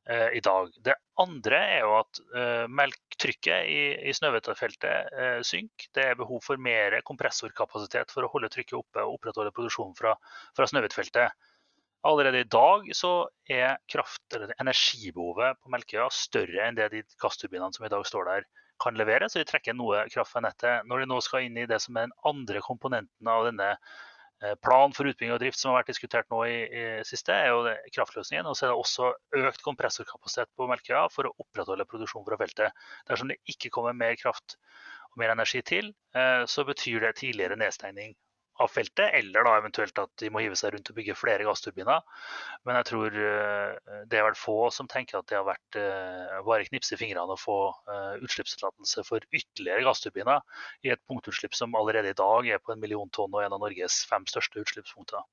Eh, i dag. Det andre er jo at eh, melktrykket i, i Snøhvit-feltet uh, synker. Det er behov for mer kompressorkapasitet for å holde trykket oppe og opprettholde produksjonen fra, fra Snøhvit-feltet. Allerede i dag så er kraft, eller energibehovet på Melkøya større enn det de gassturbinene som i dag står der kan levere, så vi trekker noe kraft fra nettet. Når de nå skal inn i det som er den andre komponenten av denne Eh, plan for utbygging og drift som har vært diskutert nå i, i siste, er jo kraftløsningen. Og så er det også økt kompressorkapasitet på Melkøya for å opprettholde produksjonen fra feltet. Dersom det ikke kommer mer kraft og mer energi til, eh, så betyr det tidligere nedstengning av feltet, eller da eventuelt at de må hive seg rundt og bygge flere gassturbiner. Men jeg tror eh, det er vel få som tenker at det har vært eh, bare knipse i fingrene å få eh, utslippstillatelse for ytterligere gassturbiner i et punktutslipp som allerede i dag er på en million tonn og en av Norges fem største utslippspunkter.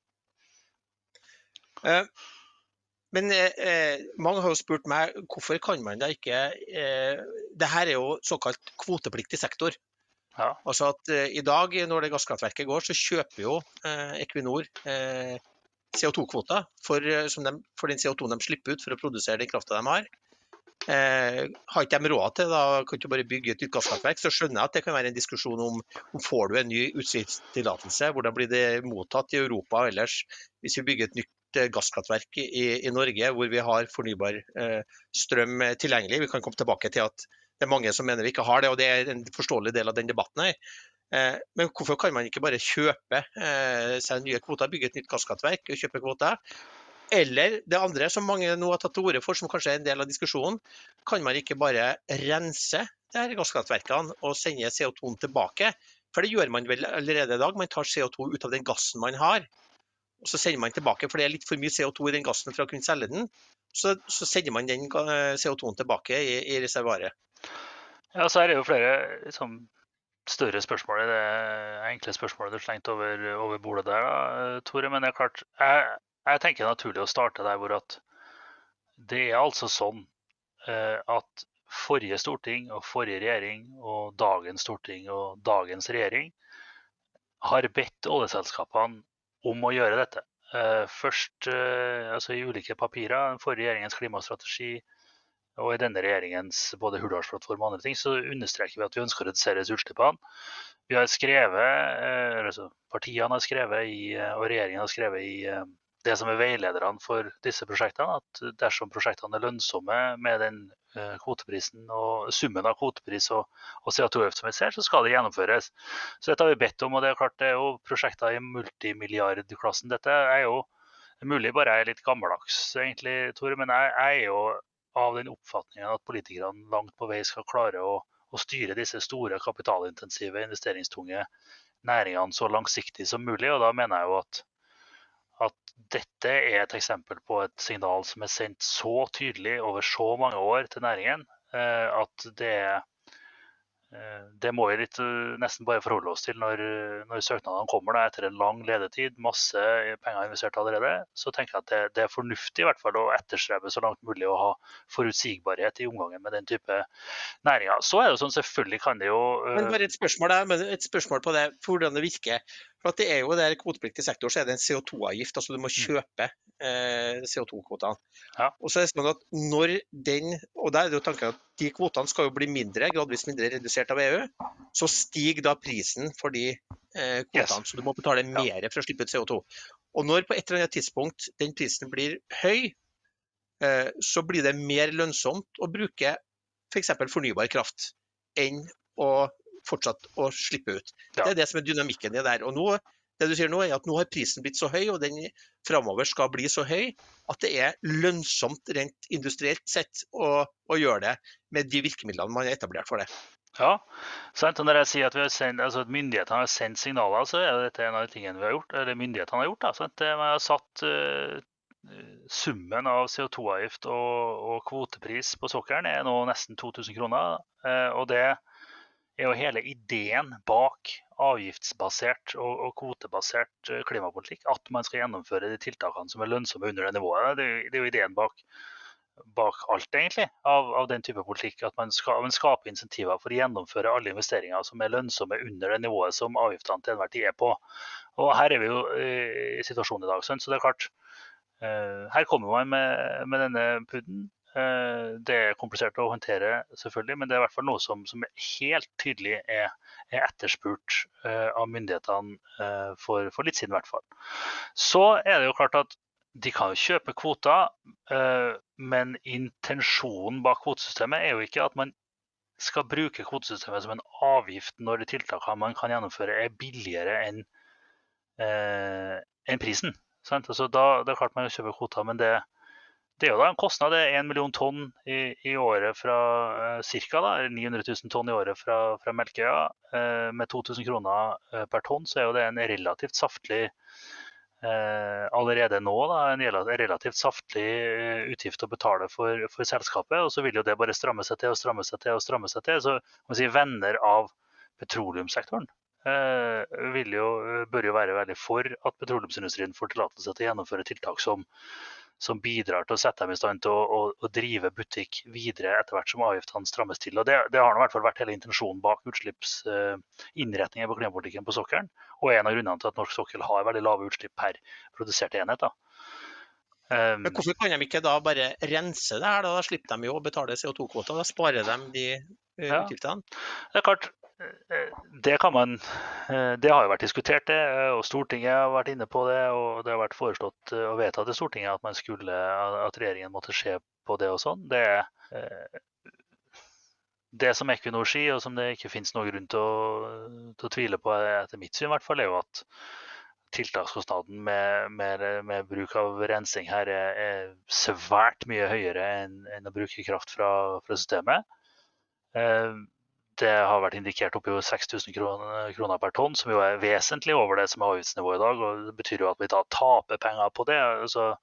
Men eh, mange har jo spurt meg hvorfor kan man da ikke eh, det her er jo såkalt kvotepliktig sektor. Ja. Altså at uh, I dag når det gasskraftverket går, så kjøper jo uh, Equinor uh, CO2-kvoter for, for, den CO2 de slipper ut for å produsere den krafta de har. har ikke de råd til da kan du bare bygge et nytt gasskraftverk, så skjønner jeg at det kan være en diskusjon om, om får du en ny utslippstillatelse, hvordan blir det mottatt i Europa ellers hvis vi bygger et nytt stort gasskraftverk i, i, Norge hvor vi har fornybar strøm tilgjengelig. Vi kan komme tilbake til at det er mange som mener vi ikke har det, og det er en forståelig del av den debatten her. Men hvorfor kan man ikke bare kjøpe seg nye kvoter, bygge et nytt gasskraftverk og kjøpe kvoter? Eller det andre som mange nå har tatt til orde for, som kanskje er en del av diskusjonen, kan man ikke bare rense de her gasskraftverkene og sende CO2-en tilbake? For det gjør man vel allerede i dag. Man tar CO2 ut av den gassen man har, og så sender man tilbake. For det er litt for mye CO2 i den gassen for å kunne selge den. Så, så sender man den CO2-en tilbake i, i reservoaret. Ja, så er det jo flere liksom, større spørsmål i det enkle spørsmålet du slengte over, over bordet der, da, Tore. Men det er klart, jeg, jeg tenker er naturlig å starte der hvor at det er altså sånn eh, at forrige storting og forrige regjering og dagens storting og dagens regjering har bedt oljeselskapene om å gjøre dette. Eh, først eh, altså i ulike papirer, den forrige regjeringens klimastrategi og i denne regjeringens både Hurdalsplattform og andre ting, så understreker vi at vi ønsker å redusere utslippene. Vi har skrevet, altså Partiene har skrevet i, og regjeringen har skrevet i det som er veilederne for disse prosjektene, at dersom prosjektene er lønnsomme med den eh, kvoteprisen og summen av kvotepris og, og CO2-avgift som vi ser, så skal det gjennomføres. Så dette har vi bedt om, og det er klart det er jo prosjekter i multimilliardklassen. Dette er jo mulig bare jeg er litt gammeldags, egentlig, Tore, men jeg, jeg er jo av den oppfatningen at politikerne langt på vei skal klare å, å styre disse store kapitalintensive, investeringstunge næringene så langsiktig som mulig. og da mener jeg jo at at dette er et eksempel på et signal som er sendt så tydelig over så mange år til næringen eh, at det er det må vi litt, eh, nesten bare forholde oss til når, når søknadene kommer da, etter en lang ledetid, masse penger investert allerede. Så tenker jeg at det, det, er fornuftig i hvert fall å etterstrebe så langt mulig å ha forutsigbarhet i omgangen med den type næringer. Så er det sånn, selvfølgelig kan det jo Men bare et spørsmål, der, et spørsmål på det, hvordan det virker. For at det er jo der kvotepliktig sektor, så er det en CO2-avgift. altså Du må mm. kjøpe eh, CO2-kvotene. Ja. Og så er det sånn at når den, og der er det jo tanken at De kvotene skal jo bli mindre, gradvis mindre redusert av EU. Så stiger da prisen for de eh, kvotene. Yes. Så du må betale mer ja. for å slippe ut CO2. Og når på et eller annet tidspunkt den prisen blir høy, eh, så blir det mer lønnsomt å bruke f.eks. For fornybar kraft enn å fortsatt å slippe ut. Ja. Det er det som er dynamikken i det der. Og nå, det du sier nå er at nå har prisen blitt så høy, og den framover skal bli så høy, at det er lønnsomt rent industrielt sett å, å gjøre det med de virkemidlene man har etablert for det. Ja, sant? og når jeg sier at, sendt, altså at myndighetene har sendt signaler, så er dette en av de tingene vi har gjort, eller myndighetene har gjort. Da, sant? Det har satt uh, Summen av CO2-avgift og, og, kvotepris på sokkelen er nå nesten 2000 kroner. Uh, og det er jo hele ideen bak avgiftsbasert og, og, kvotebasert eh, klimapolitikk at man skal gjennomføre de tiltakene som er lønnsomme under det nivået. Det det er jo ideen bak, bak alt, egentlig, av, av, den type politikk. At man, skal, man, skaper insentiver for å gjennomføre alle investeringer som er lønnsomme under det nivået som avgiftene til enhver tid er på. Og her er vi jo eh, i situasjonen i dag. Så det er klart, eh, her kommer man med, med denne PUD-en det er komplisert å håndtere, selvfølgelig, men det er i hvert fall noe som, som helt tydelig er, er etterspurt uh, av myndighetene uh, for, for, litt siden. i hvert fall. Så er det jo klart at de kan jo kjøpe kvoter, men intensjonen bak kvotesystemet er jo ikke at man skal bruke kvotesystemet som en avgift når de tiltakene man kan gjennomføre er billigere enn en prisen. Altså, da, det er klart man kjøper kvoter, men det, det er jo da en kostnad. Det er 1 million tonn i, i året fra eh, ca. 900 000 tonn i året fra, fra Melkøya. Eh, med 2000 kroner eh, per tonn så er jo det en relativt saftlig eh, allerede nå da, en relativt saftlig eh, utgift å betale for, for, selskapet. Og så vil jo det bare stramme seg til og stramme seg til og stramme seg til. Så man si, venner av petroleumssektoren eh, jo, bør jo være veldig for at petroleumsindustrien får tillatelse til å gjennomføre tiltak som som bidrar til å sette dem i stand til å, å, å drive butikk videre etter hvert som avgiftene strammes til. Og Det, det har i hvert fall vært hele intensjonen bak utslippsinnretningen uh, på klimapolitikken på sokkelen. Og en av grunnene til at norsk sokkel har veldig lave utslipp per produserte enhet. Um, Men Hvorfor kan de ikke da bare rense det her? Da, da slipper de jo å betale CO2-kvoter. Da sparer de de uh, utgiftene. Det er klart, det man Det har jo vært diskutert, det. Og Stortinget har vært inne på det. Og det har vært foreslått og vedtatt i Stortinget at, man skulle, at regjeringen måtte se på det og sånn. Det, det som Equinor sier, og som det ikke finnes noen grunn til å, til å, tvile på, etter mitt syn i hvert fall, er jo at tiltakskostnaden med, med, med bruk av rensing her er, er svært mye høyere enn, enn å bruke kraft fra, fra systemet. Eh, det har vært indikert oppi 6000 kroner, kroner, per tonn, som jo er vesentlig over det som er avgiftsnivået i dag. og Det betyr jo at vi da taper penger på det. Så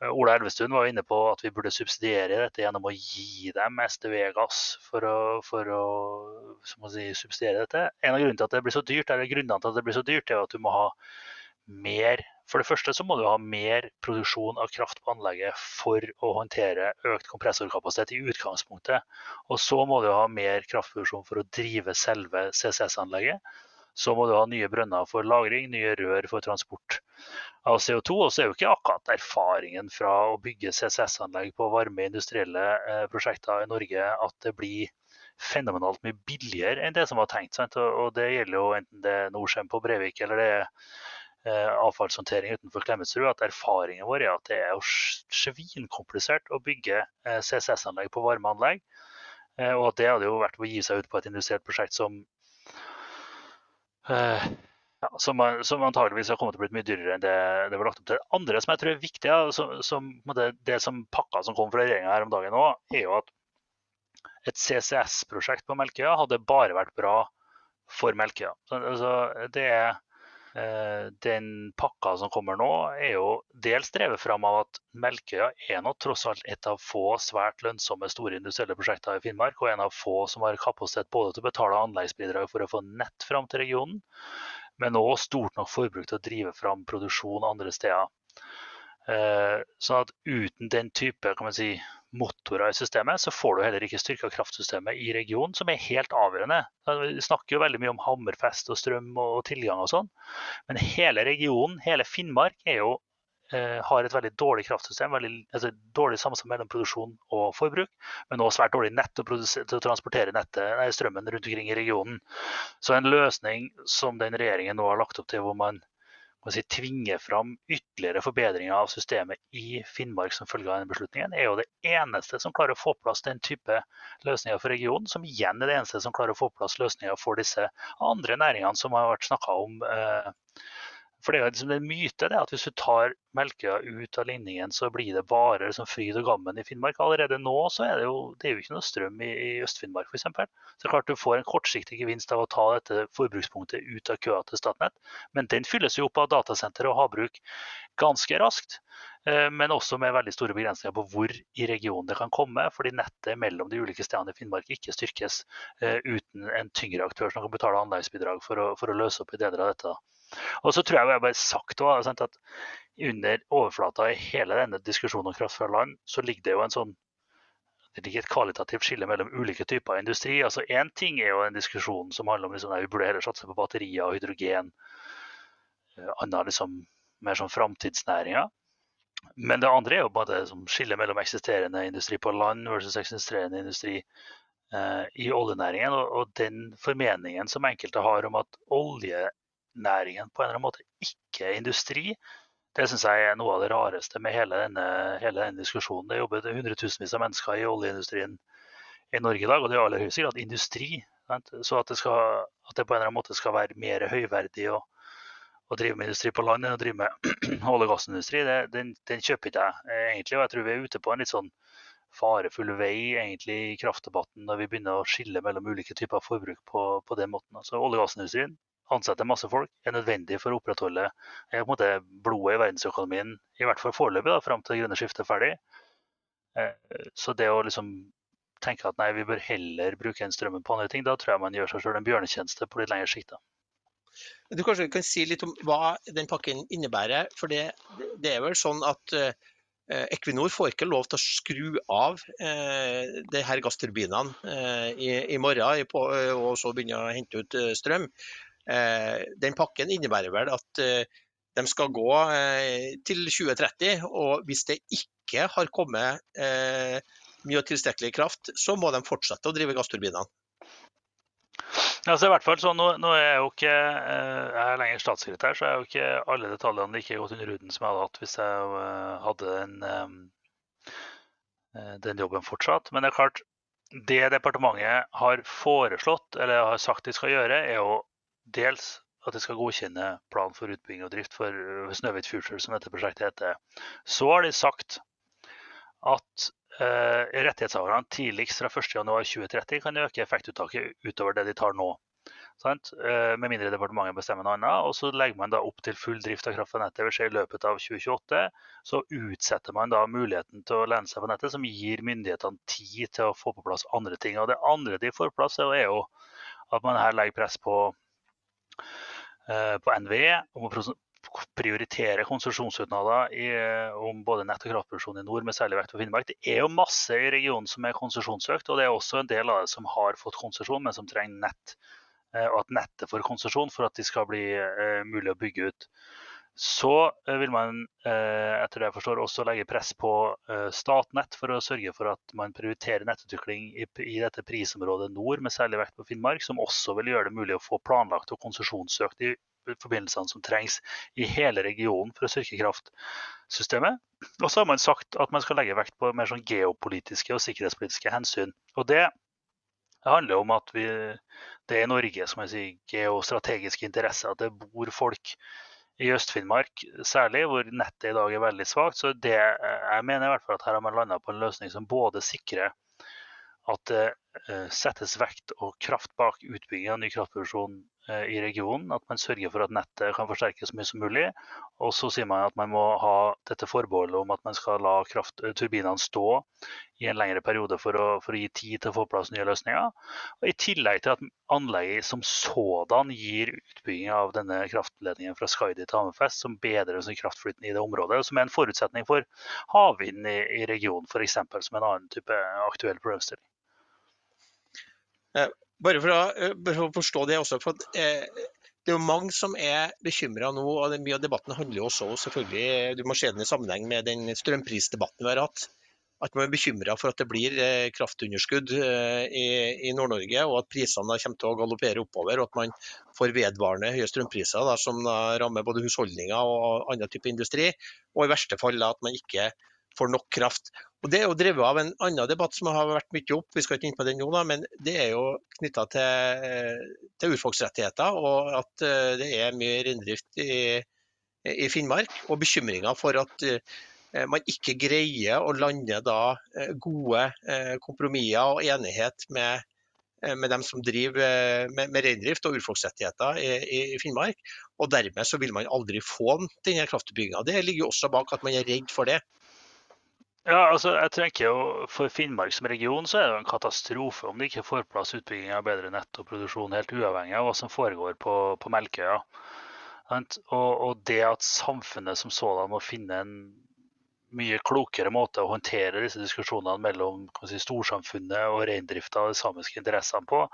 Ola Elvestuen var inne på at vi burde subsidiere dette gjennom å gi dem SDV-gass for å, for å si, subsidiere dette. En av grunnene til at det blir så dyrt, eller grunnene til at det blir så dyrt, er at du må ha mer For det første så må du ha mer produksjon av kraft på anlegget for å håndtere økt kompressorkapasitet i utgangspunktet. Og så må du ha mer kraftproduksjon for å drive selve CCS-anlegget. Så må du ha nye brønner for lagring, nye rør for transport av CO2. Og så er jo ikke akkurat erfaringen fra å bygge CCS-anlegg på varme industrielle eh, prosjekter i Norge at det blir fenomenalt mye billigere enn det som var tenkt. Sant? Og det gjelder jo enten det er Norcem på Brevik eller det er avfallshåndtering utenfor Klemetsrud, at erfaringen vår er at det er svinkomplisert å bygge eh, CCS-anlegg på varmeanlegg. Og at det hadde jo vært å gi seg ut på et industrielt prosjekt som ja, som, som, antageligvis har kommet til å bli mye dyrere enn det det var lagt opp til. Det andre som jeg tror er viktig, som, som, det, det, som pakka som kom fra regjeringa her om dagen òg, er jo at et CCS-prosjekt på Melkøya hadde bare vært bra for Melkøya. Altså, det er Eh, den pakka som kommer nå, er jo dels drevet fram av at Melkøya er nå tross alt et av få svært lønnsomme store industrielle prosjekter i Finnmark, og en av få som har kapasitet både til å betale anleggsbidrag for å få nett fram til regionen, men òg stort nok forbruk til å drive fram produksjon andre steder. Eh, sånn at uten den type si, motorer i systemet, så får du heller ikke styrka kraftsystemet i regionen, som er helt avgjørende. Vi snakker jo veldig mye om Hammerfest og strøm og tilgang og sånn, men hele regionen, hele Finnmark, jo, eh, har et veldig dårlig kraftsystem. Veldig, altså, dårlig samsvar mellom produksjon og forbruk, men også svært dårlig nett til å transportere nettet, nei, strømmen rundt omkring i regionen. Så en løsning som den regjeringen nå har lagt opp til, hvor man si, tvinge fram ytterligere forbedringer av systemet i Finnmark som følge av denne beslutningen, er jo det eneste som klarer å få plass den type løsninger for regionen, som igjen er det eneste som klarer å få plass løsninger for disse andre næringene som har vært snakka om eh, for det er liksom en myte det at hvis du tar Melkøya ut av ligningen, så blir det bare liksom fryd og gammen i Finnmark. Allerede nå så er det jo, det er jo ikke noe strøm i, i Øst-Finnmark f.eks. Så klart du får en kortsiktig gevinst av å ta dette forbrukspunktet ut av køa til Statnett. Men den fylles jo opp av datasenter og havbruk ganske raskt. Eh, men også med veldig store begrensninger på hvor i regionen det kan komme, fordi nettet mellom de ulike stedene i Finnmark ikke styrkes eh, uten en tyngre aktør som kan betale anleggsbidrag for å, for å løse opp i deler av dette. Og så tror jeg jeg bare sagt også, at under overflata i hele denne diskusjonen om kraft fra land, så ligger det jo en sånn det ligger et kvalitativt skille mellom ulike typer industri. altså Én ting er jo en diskusjon som handler om liksom, vi burde heller satse på batterier og hydrogen. Eh, Annet liksom mer sånn framtidsnæringer. Men det andre er jo bare som skiller mellom eksisterende industri på land versus eksisterende industri eh, i oljenæringen. Og, og, den formeningen som enkelte har om at olje næringen på en eller annen måte ikke industri. Det syns jeg er noe av det rareste med hele denne, hele denne diskusjonen. Det jobber hundretusenvis av mennesker i oljeindustrien i Norge i dag, og det er aller høyest grad industri. Så at det, skal, at det, på en eller annen måte skal være mer høyverdig å, å drive med industri på land enn å drive med [clears throat] olje- og gassindustri, det, den, den, kjøper ikke jeg eh, egentlig. Og jeg tror vi er ute på en litt sånn farefull vei egentlig i kraftdebatten når vi begynner å skille mellom ulike typer forbruk på, på den måten. Altså Olje- og gassindustrien ansette masse folk er nødvendig for å opprettholde eh, måte, blodet i verdensøkonomien, i hvert fall foreløpig, fram til det grønne skiftet er ferdig. Eh, så det å liksom tenke at nei, vi bør heller bruke den strømmen på andre ting, da tror jeg man gjør seg selv en bjørnetjeneste på litt lengre sikt. Du kanskje kan si litt om hva den pakken innebærer. For det, det er vel sånn at uh, Equinor får ikke lov til å skru av uh, de her gassturbinene uh, i, i, morgen på, og så begynne å hente ut strøm. Eh, den pakken innebærer vel at eh, de skal gå eh, til 2030, og hvis det ikke har kommet mye og tilstrekkelig kraft, så må de fortsette å drive gassturbinene. Altså i hvert fall så nå, nå er jeg jo ikke jeg er lenger statssekretær, så er jo ikke alle detaljene like godt under huden som jeg hadde hatt hvis jeg hadde den, den jobben fortsatt. Men det er klart, det departementet har foreslått, eller har sagt de skal gjøre, er jo dels at de skal godkjenne plan for utbygging og drift for Snøhvit Future, som dette prosjektet heter. Så har de sagt at eh, rettighetshaverne tidligst fra 1.1.2030 kan øke effektuttaket utover det de tar nå. Eh, med mindre departementet bestemmer noe annet. Og så legger man da opp til full drift av kraft fra nettet vil skje i løpet av 2028. Så utsetter man da muligheten til å lene seg på nettet, som gir myndighetene tid til å få på plass andre ting. Og det andre de får på plass, er jo at man her legger press på, på NVE om å prioritere konsesjonssøknader om både nett- og kraftproduksjon i nord, med særlig vekt på Finnmark. Det er jo masse i regionen som er konsesjonssøkt, og det er også en del av det som har fått konsesjon, men som trenger nett. Eh, og at nettet får konsesjon for at de skal bli mulig å bygge ut. Så uh, vil man etter det jeg forstår, også legge press på Statnett for å sørge for at man prioriterer nettutvikling i, i, dette prisområdet nord, med særlig vekt på Finnmark, som også vil gjøre det mulig å få planlagt og konsesjonssøkt de forbindelsene som trengs i hele regionen for å styrke kraftsystemet. Og så har man sagt at man skal legge vekt på mer sånn geopolitiske og sikkerhetspolitiske hensyn. Og det handler om at vi, det er Norge som sier, geostrategiske interesser. At det bor folk i Øst-Finnmark særlig, hvor nettet i dag er veldig svakt. Så det, jeg mener i hvert fall at her har man landa på en løsning som både sikrer at eh, settes vekt og kraft bak utbygging av ny kraftproduksjon Eh, i regionen. At man sørger for at nettet kan forsterkes så mye som mulig. Og så sier man at man må ha dette forbeholdet om at man skal la turbinene stå i en lengre periode for å, for å, gi tid til å få på plass nye løsninger. Og I tillegg til at anlegget som sådan gir utbygging av denne kraftledningen fra Skaidi til Hammerfest, som bedrer kraftflyten i det området, og som er en forutsetning for havvind i, i regionen, f.eks. som en annen type aktuell problemstilling. Eh, bare for, å, eh, bare for å, forstå det også. for eh, Det er jo mange som er bekymra nå, og mye av debatten handler jo også selvfølgelig, du må se den i sammenheng med den strømprisdebatten vi har hatt. At man er bekymra for at det blir kraftunderskudd i, Nord-Norge, og at prisene kommer til å galoppere oppover. Og at man får vedvarende høye strømpriser som rammer både husholdninger og annen type industri. Og i verste fall at man ikke får nok kraft. Og Det er jo drevet av en annen debatt som har vært mye opp, vi skal ikke inn på den nå, da, men det er jo knytta til, til urfolksrettigheter og at eh, det er mye reindrift i, i, Finnmark. Og bekymringer for at eh, man ikke greier å lande da eh, gode kompromisser og enighet med, med dem som driver med, med reindrift og urfolksrettigheter i, i, Finnmark. Og dermed så vil man aldri få denne kraftutbygginga. Det ligger også bak at man er redd for det. Ja, altså jeg tenker jo For Finnmark som region så er det jo en katastrofe om de ikke får plass utbygging av bedre nett og produksjon, helt uavhengig av hva som foregår på, på Melkøya. Og, og, det at samfunnet som sådan må finne en mye klokere måte å håndtere disse diskusjonene mellom si, storsamfunnet og reindrifta og de samiske interessene på,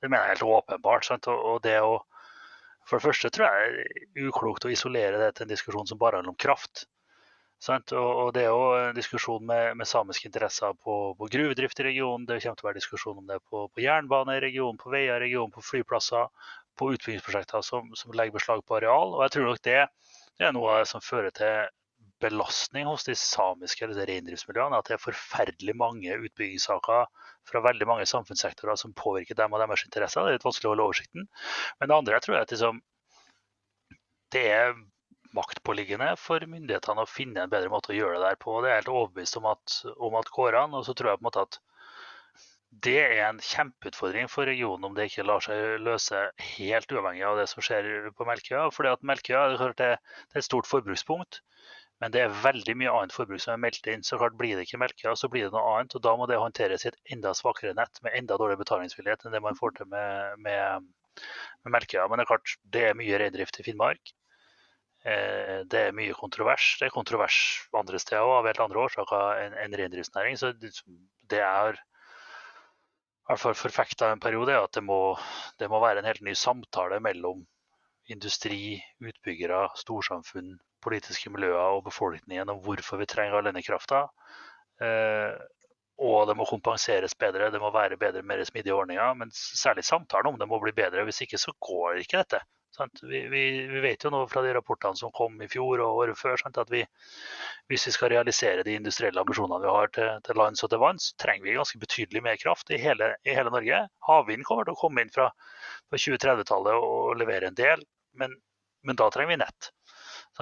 det mener jeg helt åpenbart. Sant? Og det å, for det første tror jeg det er uklokt å isolere det til en diskusjon som bare handler om kraft. Og, og, Det er jo en diskusjon med, med samiske interesser på, på, gruvedrift i regionen. Det kommer til å være diskusjon om det på, på jernbane i regionen, på veier i regionen, på flyplasser, på utbyggingsprosjekter som, som, legger beslag på areal. Og jeg tror nok det, det er noe som fører til belastning hos de samiske eller reindriftsmiljøene. At det er forferdelig mange utbyggingssaker fra veldig mange samfunnssektorer som påvirker dem og deres interesser. Det er litt vanskelig å holde oversikten. Men det andre jeg tror jeg at liksom, det er maktpåliggende for myndighetene å finne en bedre måte å gjøre det der på. Det er helt overbevist om at, om at går an. Og så tror jeg på en måte at det er en kjempeutfordring for regionen om det ikke lar seg løse helt uavhengig av det som skjer på Melkøya. Fordi at Melkøya det er et stort forbrukspunkt, men det er veldig mye annet forbruk som er meldt inn. Så klart blir det ikke Melkøya, så blir det noe annet. Og da må det håndteres i et enda svakere nett med enda dårligere betalingsvillighet enn det man får til med, med, med Melkøya. Men det er klart, det er mye reindrift i Finnmark. Eh, det er mye kontrovers. Det er kontrovers andre steder òg, av helt andre årsaker enn en reindriftsnæring. Så det er i hvert fall forfekta en periode, er at det må, det må, være en helt ny samtale mellom industri, utbyggere, storsamfunn, politiske miljøer og befolkningen om hvorfor vi trenger all denne krafta. Eh, og det må kompenseres bedre, det må være bedre, mer smidige ordninger. Men særlig samtalen om det må bli bedre. Hvis ikke så går ikke dette. Vi, vi, vi, vet jo nå fra de rapportene som kom i fjor og året før, sant? at vi, hvis vi skal realisere de industrielle ambisjonene vi har til, til lands og til vanns, trenger vi ganske betydelig mer kraft i hele, i hele Norge. Havvind kommer til å komme inn fra, fra 2030-tallet og levere en del, men, men da trenger vi nett.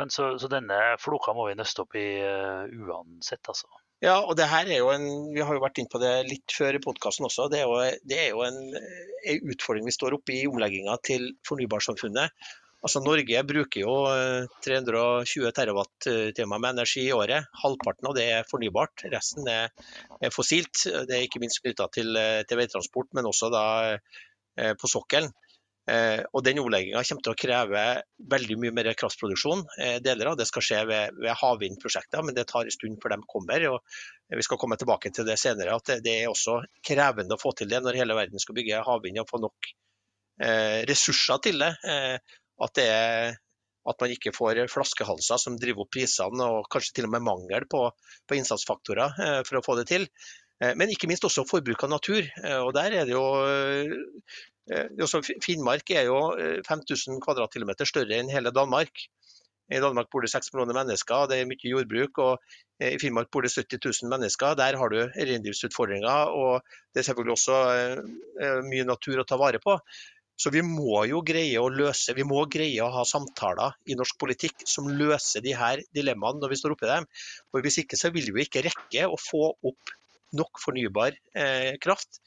Så, så, denne floka må vi nøste opp i uh, uansett, altså. Ja, og det her er jo en, Vi har jo vært inn på det litt før i podkasten også. Det er jo, det er jo en, en, utfordring vi står oppe i omlegginga til fornybarsamfunnet. Altså Norge bruker jo 320 TWh terawatt-timer med energi i året. Halvparten av det er fornybart, resten er, er fossilt. Det er ikke minst knytta til, eh, til, veitransport, men også da på sokkelen. Eh, og Den omlegginga kommer til å kreve veldig mye mer kraftproduksjon. Eh, deler av det skal skje ved, ved havvindprosjekter, men det tar en stund før de kommer. og Vi skal komme tilbake til det senere, at det, det, er også krevende å få til det når hele verden skal bygge havvind og få nok eh, ressurser til det. Eh, at, det er, at man ikke får flaskehalser som driver opp prisene, og kanskje til og med mangel på, på innsatsfaktorer eh, for å få det til. Eh, men ikke minst også forbruk av natur. og Der er det jo Eh, Finnmark er jo 5000 eh, kvadratkilometer større enn hele Danmark. I Danmark bor det 6 millioner mennesker, det er mye jordbruk. og eh, I Finnmark bor det 70 000 mennesker. Der har du reindriftsutfordringer. Og det er selvfølgelig også mye natur å ta vare på. Så vi må jo greie å løse, vi må greie å ha samtaler i norsk politikk som løser de her dilemmaene når vi står oppi dem. For Hvis ikke så vil vi ikke rekke å få opp nok fornybar eh, kraft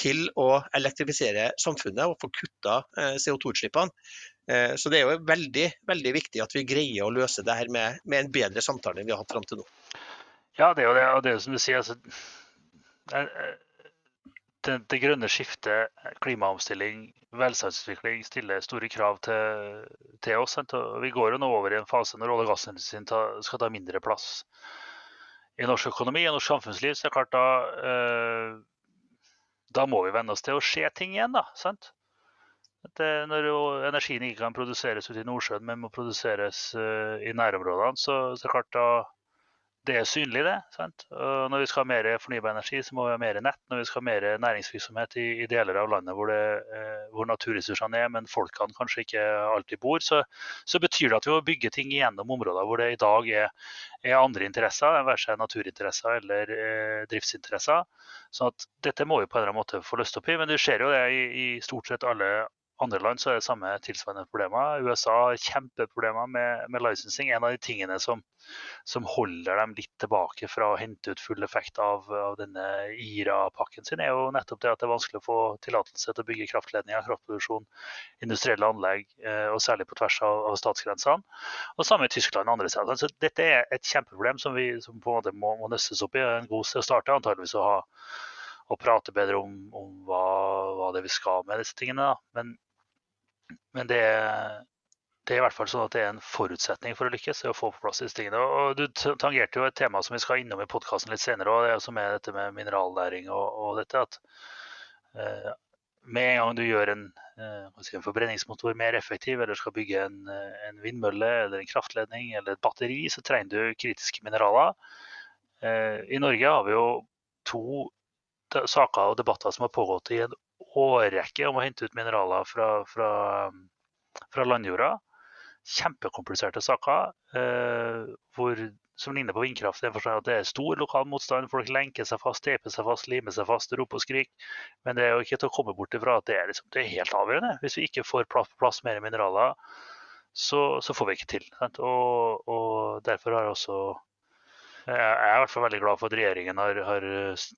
til å elektrifisere samfunnet og få kutta eh, CO2-utslippene. Eh, så det er jo veldig, veldig viktig at vi greier å løse det her med, med en bedre samtale enn vi har hatt fram til nå. Ja, det er jo det, og det som du sier. Altså, det, det, grønne skiftet, klimaomstilling, velstandsutvikling stiller store krav til, til oss. Og vi går jo nå over i en fase når olje- og gassindustrien skal ta mindre plass i norsk økonomi og norsk samfunnsliv. Så er det klart da eh, da må vi venne oss til å se ting igjen, da. sant? Det, når energien ikke kan produseres ute i Nordsjøen, men må produseres eh, i nærområdene, så, så klart da det er synlig, det. sant? Når vi skal ha mer fornybar energi, så må vi ha mer nett. Når vi skal ha mer næringsvirksomhet i, i deler av landet hvor, det, eh, hvor, naturressursene er, men folkene kanskje ikke alltid bor, så, så, betyr det at vi må bygge ting gjennom områder hvor det i dag er, er andre interesser, være seg naturinteresser eller eh, driftsinteresser. Så dette må vi på en eller annen måte få løst opp i. Men du ser jo det i, i stort sett alle andre land så er det samme tilsvarende problemer. USA har kjempeproblemer med, med licensing. En av de tingene som, som, holder dem litt tilbake fra å hente ut full effekt av, av denne IRA-pakken sin, er jo nettopp det at det er vanskelig å få tillatelse til å bygge kraftledninger, kraftproduksjon, industrielle anlegg, eh, og særlig på tvers av, av statsgrensene. Og samme i Tyskland og andre steder. Så dette er et kjempeproblem som vi som på en måte må, må nøstes opp i. En god sted å starte antageligvis å ha og prate bedre om, om hva, hva, det vi skal med disse tingene. Da. Men men det, det, er i hvert fall sånn at det er en forutsetning for å lykkes, å få på plass disse tingene. Og Du tangerte jo et tema som vi skal innom i podkasten litt senere, og det er som er dette med mineralnæring og, og dette at eh, med en gang du gjør en, eh, en, forbrenningsmotor mer effektiv, eller skal bygge en, eh, en, vindmølle eller en kraftledning eller et batteri, så trenger du kritiske mineraler. Eh, I Norge har vi jo to saker og debatter som har pågått i en årrekke om å hente ut mineraler fra, fra, fra landjorda. Kjempekompliserte saker eh, hvor, som ligner på vindkraft. Det er, det er stor lokal motstand. Folk lenker seg fast, teiper seg fast, limer seg fast, roper og skriker. Men det er jo ikke til å komme bort ifra at det er, liksom, det er helt avgjørende. Hvis vi ikke får plass, plass mer mineraler, så, så, får vi ikke til. Og, og, derfor har jeg også jeg er i hvert fall veldig glad for at regjeringen har, har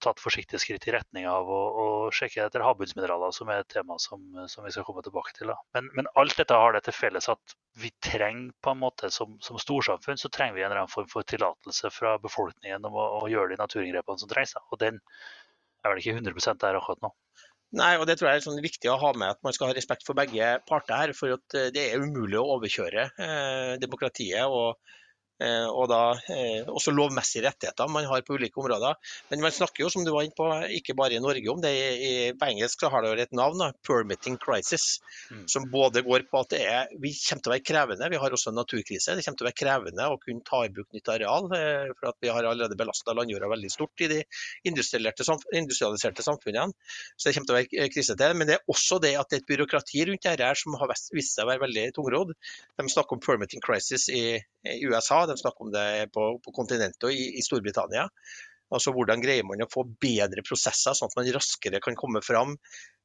tatt forsiktige skritt i retning av å, å sjekke etter havbunnsmineraler, som er et tema som, som, vi skal komme tilbake til. Men, men, alt dette har det til felles at vi trenger på en måte som, som storsamfunn så trenger vi en eller annen form for tillatelse fra befolkningen om å, å gjøre de naturinngrepene som trengs. Og den er vel ikke 100% der akkurat nå. Nei, og Det tror jeg er sånn viktig å ha med at man skal ha respekt for begge parter her. For at det er umulig å overkjøre eh, demokratiet. og Eh, og da eh, også lovmessige rettigheter man har på ulike områder. Men man snakker jo, som du var inne på, ikke bare i Norge om det. I, på engelsk så har det et navn, da, 'permitting crisis', mm. som både går på at det er, vi kommer til å være krevende. Vi har også en naturkrise. Det kommer til å være krevende å kunne ta i bruk nytt areal. Eh, for at vi har allerede belasta landjorda veldig stort i de industrialiserte samfunnene. Så det kommer til å være krise til. Men det er også det at det er et byråkrati rundt dette som har vist seg å være veldig tungrodd. De snakker om 'permitting crisis' i, i USA de snakker om det på, på kontinentet og i, i, Storbritannia. Altså Hvordan greier man å få bedre prosesser, sånn at man raskere kan komme fram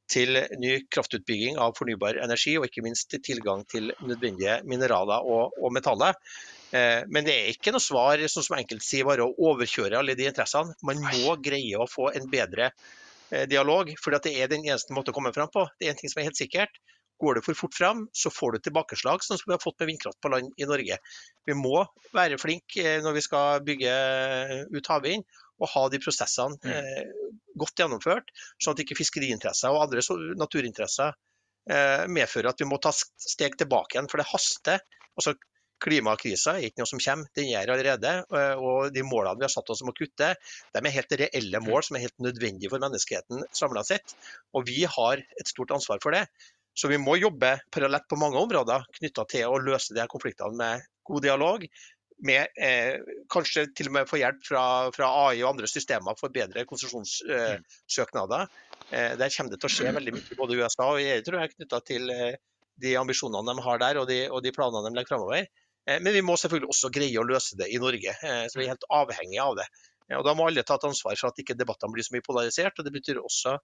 til ny kraftutbygging av fornybar energi, og ikke minst tilgang til nødvendige mineraler og, og metaller. Eh, men det er ikke noe svar sånn som enkelte sier, bare å overkjøre alle de interessene. Man må greie å få en bedre eh, dialog, for det er den eneste måten å komme fram på. Det er en ting som er helt sikkert. Går det for fort fram, så får du tilbakeslag, sånn som vi har fått med vindkraft på land i Norge. Vi må være flinke eh, når vi skal bygge ut havvind, og ha de prosessene mm. eh, godt gjennomført, sånn at ikke fiskeriinteresser og andre naturinteresser eh, medfører at vi må ta steg tilbake igjen. For det haster. Altså, Klimakrisa er ikke noe som kommer, den er allerede. Eh, og de målene vi har satt oss om å kutte, de er helt reelle mål som er helt nødvendige for menneskeheten samla sett. Og vi har et stort ansvar for det. Så vi må jobbe parallelt på mange områder knytta til å løse de her konfliktene med god dialog. Med, eh, kanskje til og med få hjelp fra, fra, AI og andre systemer for bedre konsesjonssøknader. Eh, der kommer det til å skje veldig mye både i USA og i EU tror jeg, knytta til eh, de ambisjonene de har der og de, og de planene de legger fremover. Eh, men vi må selvfølgelig også greie å løse det i Norge. Eh, så vi er helt avhengige av det. Og Da må alle ta et ansvar for at ikke debattene blir så mye polarisert. og Det betyr også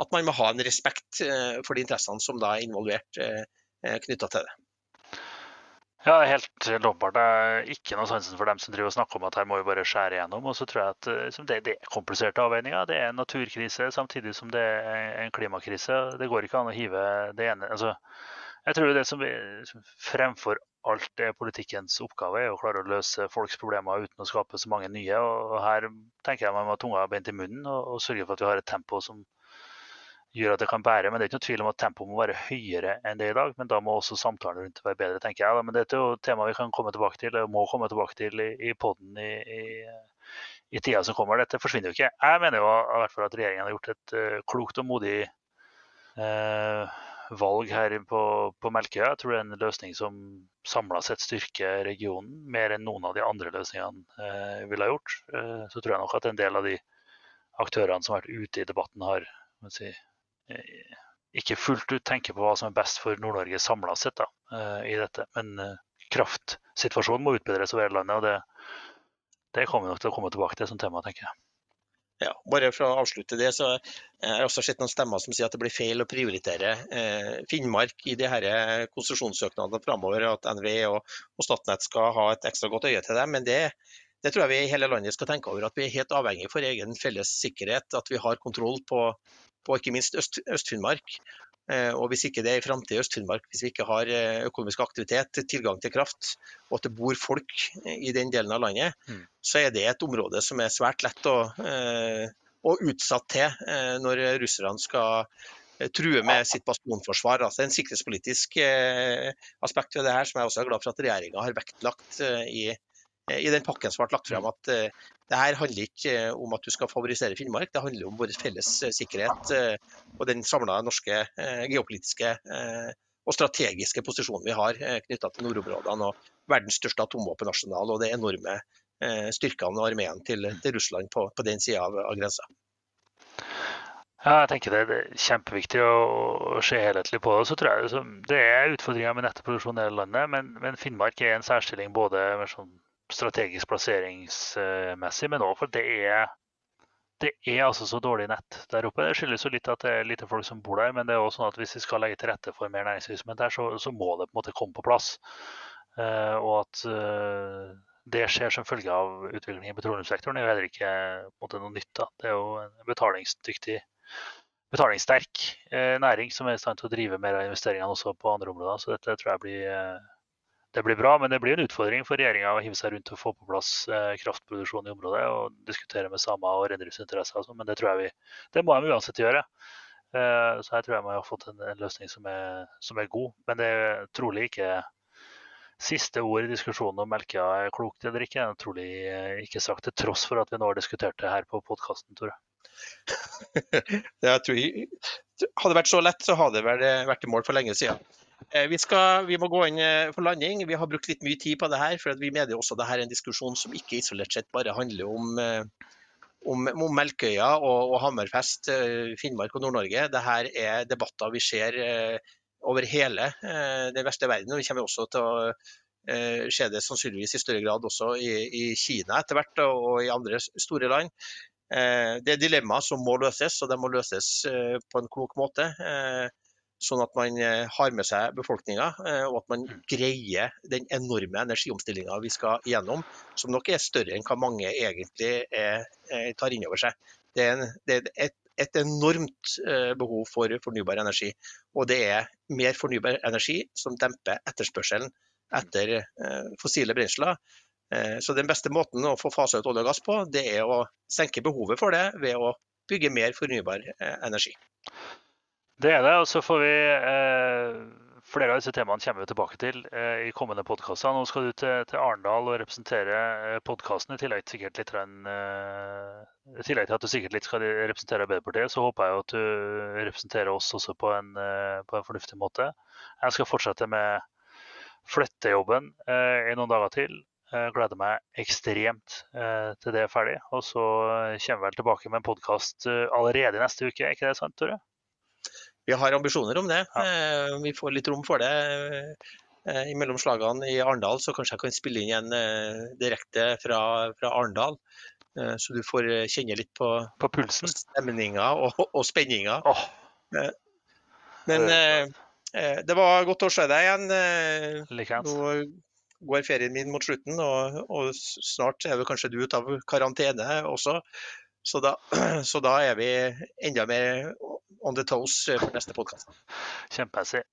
at man må ha en respekt eh, for de interessene som da er involvert eh, eh, knytta til det. Ja, helt åpenbart. Det er ikke noe sansen for dem som driver og snakker om at her må vi bare skjære igjennom. Og så tror jeg at det, det er kompliserte avveininger. Det er en naturkrise samtidig som det er en klimakrise. Det går ikke an å hive det ene altså, Jeg tror det som fremfor alt er politikkens oppgave, er å klare å løse folks problemer uten å skape så mange nye. Og her tenker jeg man må ha tunga beint i munnen og, og sørge for at vi har et tempo som gjør at det kan bære. Men det er ikke noe tvil om at tempoet må være høyere enn det i dag. Men da må også samtalen rundt være bedre, tenker jeg. Men dette er jo tema vi kan komme tilbake til, og må komme tilbake til i, i poden i, i, i, tida som kommer. Dette forsvinner jo ikke. Jeg mener jo i hvert fall at regjeringen har gjort et uh, klokt og modig uh, valg her på, på Melkøya. Jeg tror det er en løsning som samla sett styrker regionen mer enn noen av de andre løsningene uh, ville ha gjort. så tror jeg nok at en del av de aktørene som har vært ute i debatten, har si, Eh, ikke fullt ut tenker på hva som er best for Nord-Norge samla sett da, eh, i dette. Men eh, kraftsituasjonen må utbedres over hele landet, og det, det kommer vi nok til å komme tilbake til som tema, tenker jeg. Ja, bare for å avslutte det, så jeg har også sett noen stemmer som sier at det blir feil å prioritere eh, Finnmark i de her konsesjonssøknadene framover. At NVE og, og, Statnett skal ha et ekstra godt øye til det. Men det, det, tror jeg vi i hele landet skal tenke over. At vi er helt avhengig for egen felles sikkerhet. At vi har kontroll på, på ikke minst Øst-Finnmark. Eh, og Hvis ikke det er i framtida i Øst-Finnmark, hvis vi ikke har eh, økonomisk aktivitet, tilgang til kraft, og at det bor folk i den delen av landet, mm. så er det et område som er svært lett å, eh, å utsatt til når russerne skal true med sitt bastionforsvar. Altså en sikkerhetspolitisk aspekt ved det her, som jeg også er glad for at regjeringa har vektlagt i, i den pakken som ble lagt frem. At det her handler ikke eh, om at du skal favorisere Finnmark, det handler om vår felles eh, sikkerhet eh, og den samla norske geopolitiske og strategiske posisjonen vi har knytta til nordområdene og verdens største atomvåpenarsenal og de enorme styrkene og armeen til, til, Russland på, på den sida av, av grensa. Ja, jeg tenker det, er kjempeviktig å se helhetlig på det. Så tror jeg Det er utfordringer med nettproduksjon i hele landet, men, men Finnmark er en særstilling både med sånn strategisk plasseringsmessig, men òg for det er det er altså så dårlig nett der oppe. Det skyldes jo litt at det er lite folk som bor der, men det er også sånn at hvis vi skal legge til rette for mer næringsvirksomhet der, så, så, må det på en måte komme på plass. Uh, og at uh, det skjer som følge av utviklingen i petroleumssektoren, er jo heller ikke måte, noe nytt. Da. Det er jo en betalingsdyktig, betalingssterk uh, næring som er i stand til å drive mer av investeringene også på andre områder. Så dette tror jeg blir det blir bra, men det blir en utfordring for regjeringa å hive seg rundt og få på plass eh, kraftproduksjon i området og diskutere med samer og reindriftsinteresser. Sånn, men det tror jeg vi, det må de uansett gjøre. Eh, så her tror jeg vi har fått en, løsning som er, som er, god. Men det er trolig ikke Siste ord i diskusjonen om melka er klokt eller ikke, Det er trolig ikke sagt, til tross for at vi nå har diskutert det her på podkasten, Tore. [laughs] jeg tror, hadde det vært så lett, så hadde det vært i mål for lenge siden. Eh, vi, skal, vi, må gå inn eh, for landing. Vi har brukt litt mye tid på det her. for Vi mener også det dette er en diskusjon som ikke isolert sett bare handler om, eh, om, om Melkøya og, og, Hammerfest, Finnmark og Nord-Norge. Dette er debatter vi ser over hele den verste verden. og Vi kommer også til å se det sannsynligvis i større grad også i, i Kina etter hvert og i andre store land. Det er dilemmaer som må løses, og de må løses på en klok måte sånn at man eh, har med seg befolkninga, eh, og at man mm. greier den enorme energiomstillinga vi skal gjennom, som nok er større enn hva mange egentlig er, er, tar inn over seg. Det er, en, det er et, et, enormt eh, behov for fornybar energi, og det er mer fornybar energi som demper etterspørselen etter fossile brensler. Så den beste måten å få fasa ut olje og gass på, det er å senke behovet for det ved å bygge mer fornybar energi. Det er det. Og så får vi eh, Flere av disse temaene kommer vi tilbake til eh, i kommende podkaster. Nå skal du til, til, Arendal og representere eh, podkasten, i tillegg, sikkert litt, eh, tillegg til at du sikkert litt skal representere Arbeiderpartiet, så håper jeg at du representerer oss også på en, eh, på en fornuftig måte. Jeg skal fortsette med flyttejobben eh, i noen dager til. Jeg gleder meg ekstremt til det er ferdig. Og så kommer vi vel tilbake med en podkast allerede neste uke, er ikke det sant, Tore? Vi har ambisjoner om det. Ja. Eh, vi får litt rom for det. I Mellom slagene i Arendal så kanskje jeg kan spille inn en eh, direkte fra, fra Arendal. Så du får kjenne litt på, på pulsen, stemninga og, og spenninga. Oh. Men det var godt å se deg igjen. Likens. Nå går ferien min mot slutten, og, og snart er vel kanskje du ute av karantene også. Så da, [clears throat] så da, er vi enda mer on the toes for neste podkast. Kjempemessig.